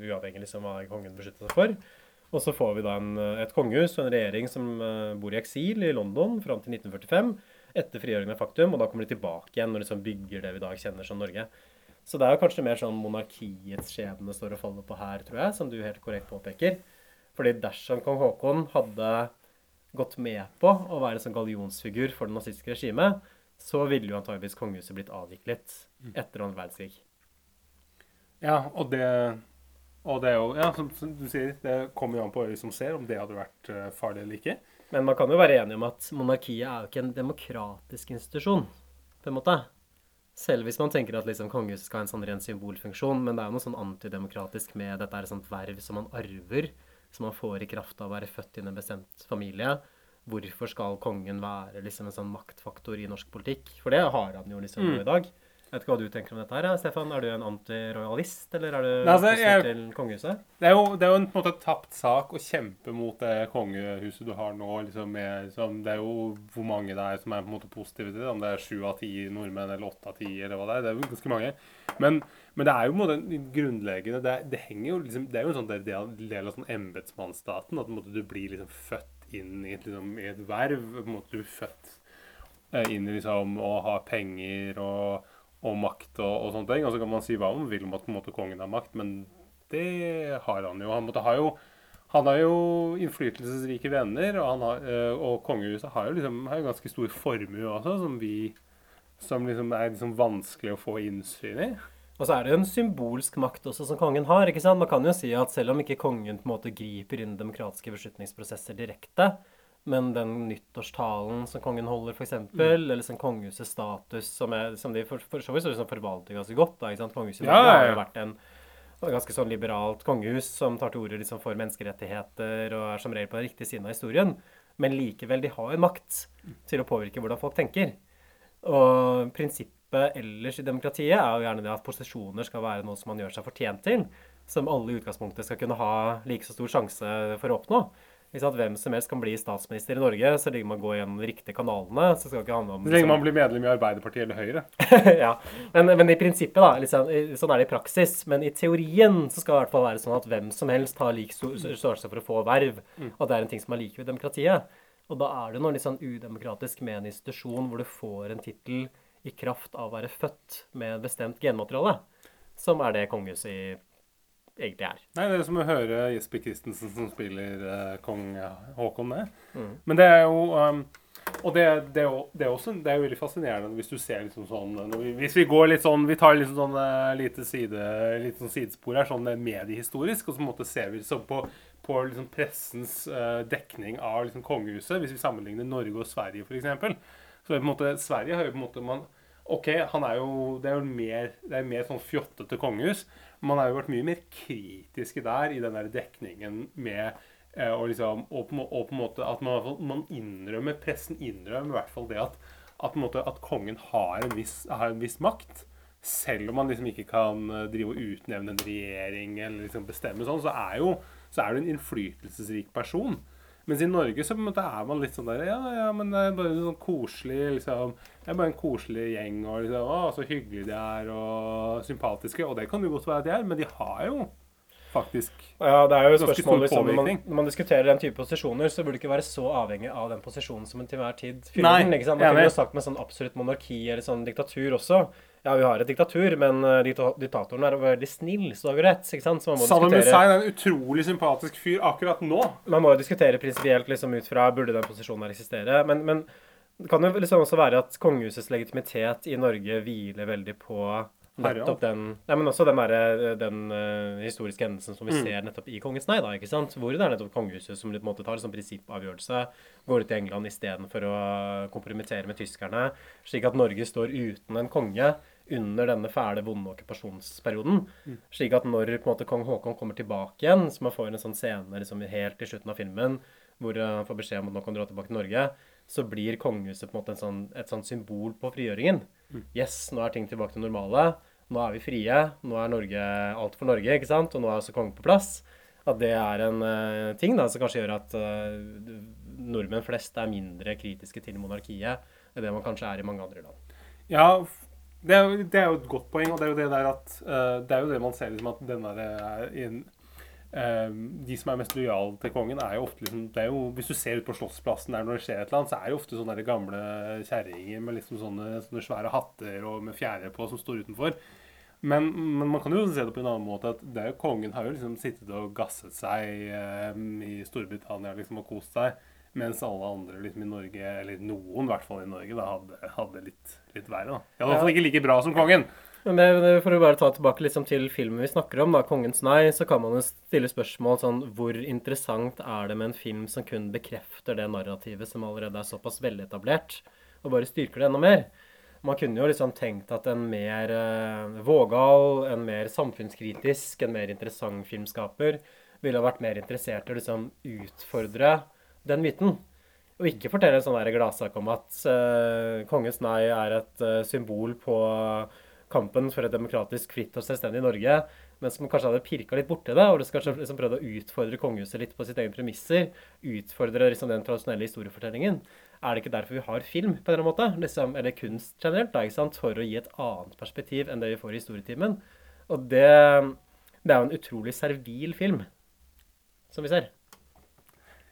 uavhengig liksom, hva kongen beskyttet seg for. Og så får vi da en, et kongehus og en regjering som eh, bor i eksil i London fram til 1945, etter frigjøringen av faktum, og da kommer de tilbake igjen og liksom bygger det vi i dag kjenner som Norge. Så det er jo kanskje mer sånn monarkiets skjebne står og faller på her, tror jeg, som du helt korrekt påpeker. Fordi dersom kong Haakon hadde gått med på å være sånn gallionsfigur for det nazistiske regimet, så ville jo antageligvis kongehuset blitt avviklet etter andre verdenskrig. Ja, og det og det er jo, ja, som, som du sier, det kommer jo an på øyet som ser, om det hadde vært eh, farlig eller ikke. Men man kan jo være enig om at monarkiet er jo ikke en demokratisk institusjon, på en måte. Selv hvis man tenker at liksom kongehuset skal ha en sånn ren symbolfunksjon, men det er jo noe sånn antidemokratisk med dette er et sånt verv som man arver, som man får i kraft av å være født inn i en bestemt familie. Hvorfor skal kongen være liksom en sånn maktfaktor i norsk politikk? For det har han jo liksom Mm. i dag. Jeg vet ikke hva du tenker om dette her, ja, Stefan. Er du en antirojalist, eller er du Nei, altså, jeg- til kongehuset? Det er jo, det er jo en, på en måte tapt sak å kjempe mot det kongehuset du har nå. Liksom, med, liksom, det er jo hvor mange det er som er på en måte positive til det. Om det er sju av ti nordmenn eller åtte av ti, eller hva det er. Det er jo ganske mange. Men, men det er jo på en måte grunnleggende Det, det henger jo liksom Det er jo en sånn del, del av sånn embetsmannsstaten. At måte, du blir liksom født inn i et, liksom, i et verv. På en måte, du er født eh, inn i liksom å ha penger og, og makt og, og sånne ting. Og så kan man si hva man vil om at på en måte, kongen har makt, men det har han jo. Han måtte ha jo han har jo innflytelsesrike venner, og, har, eh, og kongehuset har jo liksom har ganske stor formue også, som vi som liksom er liksom vanskelig å få innsyn i. Og så er det jo en symbolsk makt også som kongen har. ikke sant? Man kan jo si at selv om ikke kongen på en måte griper inn demokratiske beslutningsprosesser direkte, men den nyttårstalen som kongen holder, f.eks., Mm. eller sånn kongehusets status, som, er, som de for, for så vidt liksom forvalter ganske godt da, ikke sant? Kongehuset ja, Ja, ja, har jo vært en ganske sånn liberalt kongehus som tar til orde liksom for menneskerettigheter og er som regel på den riktige siden av historien. Men likevel, de har jo makt til å påvirke hvordan folk tenker. Og prinsippet ellers i demokratiet er jo gjerne det at posisjoner skal være noe som man gjør seg fortjent til. Som alle i utgangspunktet skal kunne ha like så stor sjanse for å oppnå. Sant? Hvem som helst kan bli statsminister i Norge så lenge man går gjennom de riktige kanalene. så skal det ikke handle om... Så lenge liksom- man blir medlem i Arbeiderpartiet eller Høyre. ja, men, men i prinsippet, da. Liksom, sånn er det i praksis. Men i teorien så skal det i hvert fall være sånn at hvem som helst har lik størrelse for å få verv. Mm. At det er en ting som er like ved demokratiet. Og da er det noe litt sånn udemokratisk med en institusjon hvor du får en tittel i kraft av å være født med bestemt genmateriale. Som er det kongehuset i- egentlig er. Nei, det er som å høre Jesper Christensen som spiller uh, kong Haakon med. Mm. Men det er jo um, Og det, det, er jo, det, er også, det er jo veldig fascinerende hvis du ser liksom sånn vi, Hvis vi går litt sånn Vi tar litt sånn eh, lite, side, lite sånn sidespor her, sånn eh, mediehistorisk, og så på en måte ser vi liksom på, på liksom pressens uh, dekning av liksom kongehuset, hvis vi sammenligner Norge og Sverige f.eks. Så er på en måte, Sverige har jo på en måte man, OK, han er jo, det er jo mer, det er mer sånn fjottete kongehus. Man har jo vært mye mer kritiske der i den der dekningen med eh, og liksom, og, på, og på en måte at man, man innrømmer, pressen innrømmer i hvert fall det at, at, måte, at kongen har en, viss, har en viss makt. Selv om man liksom ikke kan eh, drive og utnevne en regjering eller liksom bestemme sånn, så er jo så er du en innflytelsesrik person. Mens i Norge så på en måte er man litt sånn der Ja, ja, men det er bare en sånn koselig liksom, Det er bare en koselig gjeng, og liksom, å, så hyggelig de er, og sympatiske. Og det kan jo godt være at de er, men de har jo faktisk Ja, det er jo et spørsmål liksom, når, man, når man diskuterer den type posisjoner, så burde det ikke være så avhengig av den posisjonen som en til hver tid fyller den. ikke sant? Man kunne jo sagt med sånn absolutt monarki eller sånn diktatur også. Ja, vi har et diktatur, men uh, diktatoren er veldig snill, så da har vi rett. ikke sant? Saddam Hussein er en utrolig sympatisk fyr akkurat nå. man må jo diskutere prinsipielt liksom, ut fra burde den posisjonen her eksistere. Men, men det kan jo liksom også være at kongehusets legitimitet i Norge hviler veldig på nettopp den Nei, men også den, der, den uh, historiske hendelsen som vi Mm. ser nettopp i Kongens nei, da, ikke sant? Hvor det er nettopp kongehuset som litt måte tar en sånn prinsippavgjørelse, går ut til England istedenfor å kompromittere med tyskerne, slik at Norge står uten en konge under denne fæle, vonde okkupasjonsperioden. Mm. Slik at når på en måte kong Haakon kommer tilbake igjen, så man får en sånn scene liksom helt i slutten av filmen, hvor eh, han får beskjed om at nå kan dra tilbake til Norge, så blir kongehuset på en måte en sånn, et sånn symbol på frigjøringen. Mm. Yes, nå er ting tilbake til normale. Nå er vi frie. Nå er Norge alt for Norge, ikke sant? Og nå er også kongen på plass. At det er en uh, ting da, som kanskje gjør at uh, nordmenn flest er mindre kritiske til monarkiet enn det man kanskje er i mange andre land. Ja, det er, jo, det er jo et godt poeng, og det er jo det der at uh, Det er jo det man ser liksom at den der er in, De som er mest lojale til kongen, er jo ofte liksom det er jo, Hvis du ser ut på Slottsplassen der når det skjer et eller annet, så er det ofte sånne gamle kjerringer med liksom sånne, sånne svære hatter og med fjære på som står utenfor. Men, men man kan jo se det på en annen måte at det er jo, kongen har jo liksom sittet og gasset seg eh, i Storbritannia liksom og kost seg. Mens alle andre liksom i Norge, eller noen i hvert fall i Norge, da hadde, hadde litt, litt verre. da. I hvert fall ikke like bra som kongen. Men for å bare ta tilbake liksom til filmen vi snakker om, da, 'Kongens nei', så kan man jo stille spørsmål sånn Hvor interessant er det med en film som kun bekrefter det narrativet som allerede er såpass veletablert, og bare styrker det enda mer? Man kunne jo liksom tenkt at en mer eh, vågal, en mer samfunnskritisk, en mer interessant filmskaper ville vært mer interessert i å liksom utfordre den myten. Og ikke fortelle en sånn gladsak om at eh, Kongens nei er et eh, symbol på kampen for et demokratisk, fritt og selvstendig Norge, men som kanskje hadde pirka litt borti det, og kanskje liksom prøvd å utfordre kongehuset litt på sitt egne premisser. Utfordre liksom den tradisjonelle historiefortellingen. Er det ikke derfor vi har film, på en eller annen måte? Liksom, eller kunst generelt, da, ikke sant? for å gi et annet perspektiv enn det vi får i historietimen. Og det, det er jo en utrolig servil film, som vi ser.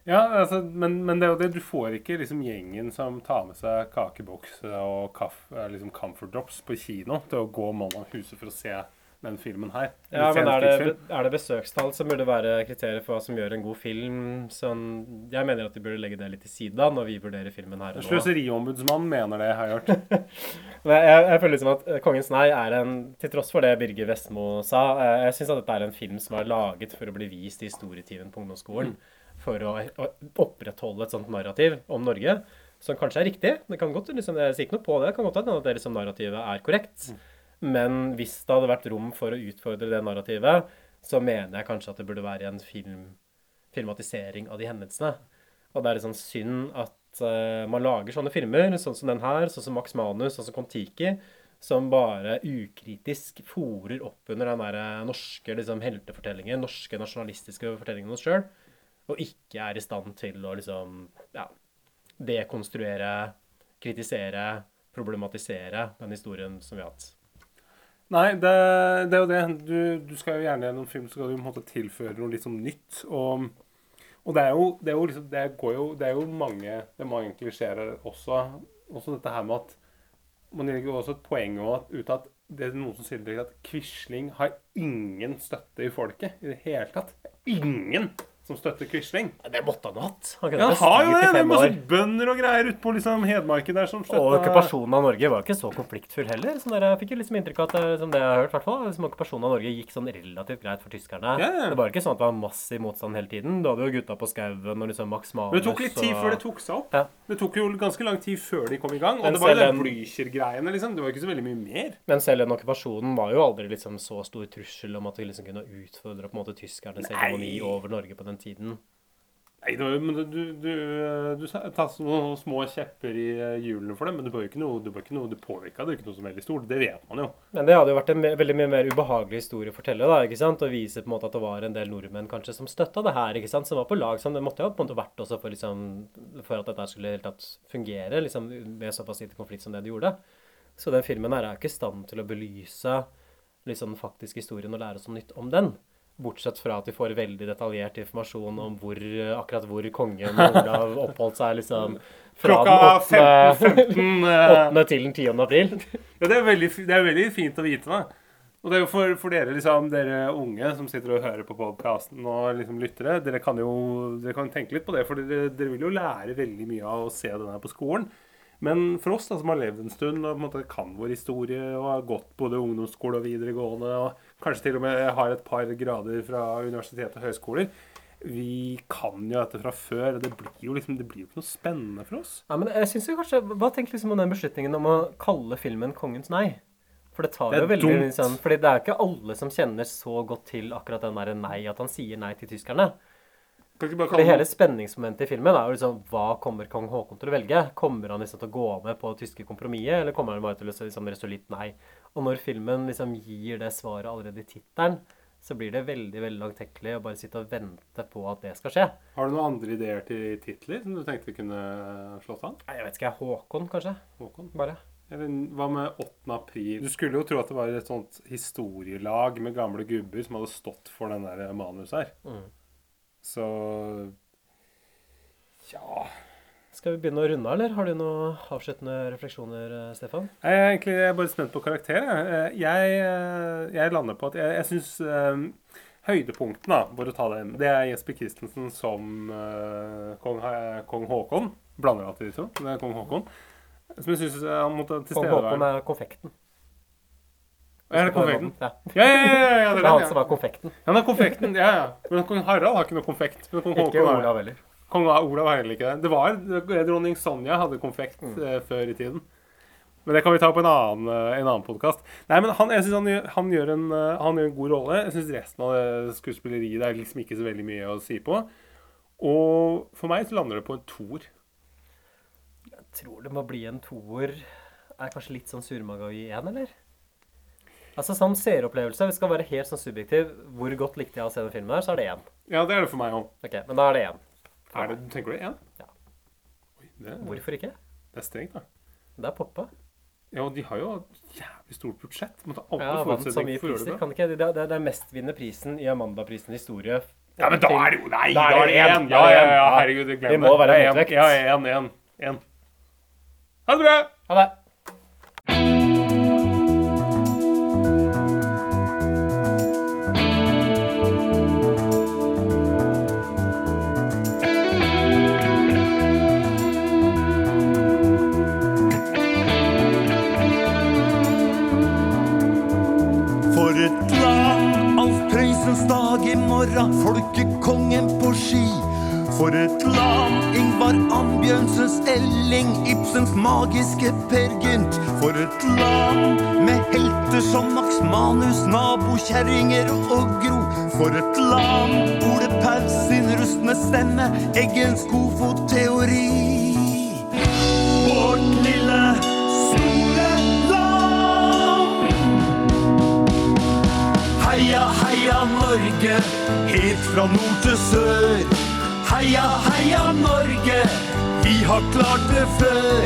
Ja, altså, men, men det er jo det, du får ikke liksom gjengen som tar med seg kakeboks og kaff, eh, liksom comfort drops på kino til å gå mann av huset for å se den filmen her. Ja, men er det, er det besøkstall som burde være kriteriet for hva som gjør en god film? Sånn, jeg mener at vi burde legge det litt til side når vi vurderer filmen her. Sløseriombudsmannen mener det, har jeg hørt. Jeg, jeg føler liksom at eh, 'Kongens nei' er en Til tross for det Birger Vestmo sa, eh, jeg syns at dette er en film som er laget for å bli vist i historietimen på ungdomsskolen. For å, å opprettholde et sånt narrativ om Norge, som kanskje er riktig. Det kan godt, liksom, Jeg sier ikke noe på det. Det kan godt hende at det liksom, narrativet er korrekt. Men hvis det hadde vært rom for å utfordre det narrativet, så mener jeg kanskje at det burde være en film, filmatisering av de hendelsene. Og det er liksom synd at uh, man lager sånne filmer, sånn som den her, sånn som Max Manus, sånn som Kon-Tiki, som bare ukritisk fòrer opp under den der eh, norske liksom, heltefortellingen, norske nasjonalistiske fortellingen om oss sjøl, og ikke er i stand til å liksom ja, dekonstruere, kritisere, problematisere den historien som vi har hatt. Nei, det, det er jo det. Du, du skal jo gjerne gjennom film, så skal du på en måte tilføre noe litt sånn nytt. Og, og det er jo, det er jo liksom Det jo Det er jo mange Det mange klisjeer også. Også dette her med at Man legger også et poeng også, at, av at det er noen som sier at Quisling har ingen støtte i folket i det hele tatt. Ingen som støtter Quisling. Det måtte han ha hatt. Han Ja, han har jo det! Det er masse bønder og greier ute på liksom Hedmarken der som støtta Og okkupasjonen av Norge var ikke så konfliktfull heller. Så dere fikk jo liksom inntrykk av at som det jeg har hørt, hvert fall, liksom okkupasjonen av Norge gikk sånn relativt greit for tyskerne. Ja. Det var ikke sånn at det var massiv motstand hele tiden. Du hadde jo gutta på skauen og liksom Max Manus Men det tok litt tid og- før det tok seg opp. Ja. Det tok jo ganske lang tid før de kom i gang. Og Men det var jo den Blücher-greiene, liksom. Det var ikke så veldig mye mer. Men selv den okkupasjonen var jo aldri liksom så stor trussel om at vi liksom kunne utfordre på en måte tyskernes hegemoni over Norge på den tiden. Nei, det var, jo- men du, du, du, du tar noen små kjepper i eh, hjulene for det, men det var jo ikke noe, det var ikke noe, du påvirka det ikke noe som veldig stort. Det vet man jo. Men det hadde jo vært en me- veldig mye mer ubehagelig historie å fortelle. da, ikke sant? Og vise på en måte at det var en del nordmenn kanskje som støtta det her, ikke sant? som var på lag. Sånn. Det måtte jo på en måte vært også for, liksom, for at dette skulle helt tatt fungere liksom, med såpass lite konflikt som det det gjorde. Så den filmen her er jo ikke i stand til å belyse liksom, den faktiske historien og lære oss noe nytt om den. Bortsett fra at vi får veldig detaljert informasjon om hvor, akkurat hvor kongen Olav oppholdt seg liksom fra Klokka den 15, 15, eh. 8. til den 10. april. Ja, det er veldig, det er veldig fint å vite, da. Og det er jo for, for dere liksom, dere unge som sitter og hører på podkasten og liksom lyttere, dere kan jo dere kan tenke litt på det, for dere, dere vil jo lære veldig mye av å se den her på skolen. Men for oss da, som har levd en stund og på en måte kan vår historie og har gått både ungdomsskole og videregående, og kanskje til og med har et par grader fra universitet og høyskoler, vi kan jo dette fra før, og det blir jo liksom, det blir jo ikke noe spennende for oss. Ja, men jeg synes jo kanskje, Hva tenker du liksom om den beslutningen om å kalle filmen 'Kongens nei'? For det tar Det jo veldig dumt. liksom, fordi det er jo ikke alle som kjenner så godt til akkurat den der nei, at han sier nei til tyskerne. Kan ikke bare Fordi kalle hele spenningsmomentet i filmen er jo liksom Hva kommer kong Haakon til å velge? Kommer han liksom til å gå med på det tyske kompromisset, eller kommer han bare til å liksom resolutt nei? Og når filmen liksom gir det svaret allerede i tittelen, så blir det veldig veldig langtekkelig å bare sitte og vente på at det skal skje. Har du noen andre ideer til titler som du tenkte vi kunne slått an? Jeg vet ikke, Håkon kanskje? Håkon? Bare. Eller hva med 8. april? Du skulle jo tro at det var et sånt historielag med gamle gubber som hadde stått for den der manuset her. Mm. Så ja Skal vi begynne å runde eller har du noen avsluttende refleksjoner, eh, Stefan? Jeg er egentlig bare spent på karakter. Jeg, jeg, eh, jeg lander på at jeg, jeg syns høydepunkten, da, for å ta det, det er Jesper Christensen som uh, kong, kong Haakon. Blander alltid de to. Det er kong Haakon. Som jeg syns han måtte Kong Haakon er konfekten. Er det konfekten? Ja. Ja, ja, ja, Det er han som er konfekten. Ja, det er konfekten. Ja, ja. Men kong Harald har ikke noe konfekt. Ikke Olav heller. Kong Olav heller ikke det. Det var Dronning Sonja hadde konfekt Mm. eh, før i tiden. Men det kan vi ta på en annen, eh, en annen podkast. Nei, men han, jeg synes han, gjør, han, gjør en, eh, han gjør en god rolle. Jeg syns resten av skuespilleriet det er liksom ikke så veldig mye å si på. Og for meg så lander det på en toer. Jeg tror det må bli en toer. Er kanskje litt sånn surmaga i én, eller? Altså Sånn seeropplevelse, hvis det skal være helt sånn subjektiv, hvor godt likte jeg å se den filmen her, så er det én. Ja, det er det for meg òg. Ok, men da er det én. Er det, tenker du én? Ja. Oi, det, Hvorfor ikke? det er strengt, da. Det er poppa. Ja, og de har jo jævlig stort budsjett. Måtte alle Ja, forutsetninger for å gjøre det bra. Kan ikke, det, er, det er mestvinnende prisen i Amanda-prisen historie. Ja, men da er det jo Nei, Da er det én. Ja, ja, ja, herregud, glem det. Det må være Det er én. motvekt. Ja, én, én. Ha det bra! Ha det. Folkekongen på ski. For et land, Ingvar Ambjørnsens Elling, Ibsens magiske Per Gynt. For et land med helter som Max Manus, nabokjerringer og Gro. For et land, Ole Paus sin rustne stemme, Eggens Kofot-teori. Norge, helt fra nord til sør. Heia, heia Norge, vi har klart det før.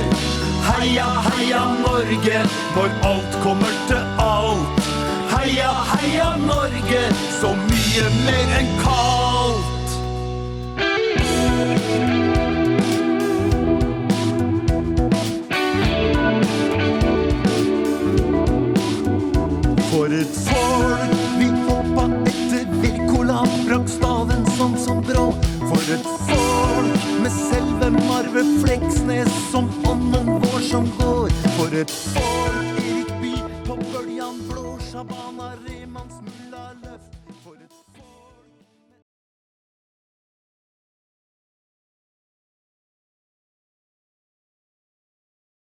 Heia, heia Norge, når alt kommer til alt. Heia, heia Norge, så mye mer enn kaldt. For et Wirkola, staven sånn som brå. For et folk med selve Marve Fleksnes som ånden vår som går. For et folk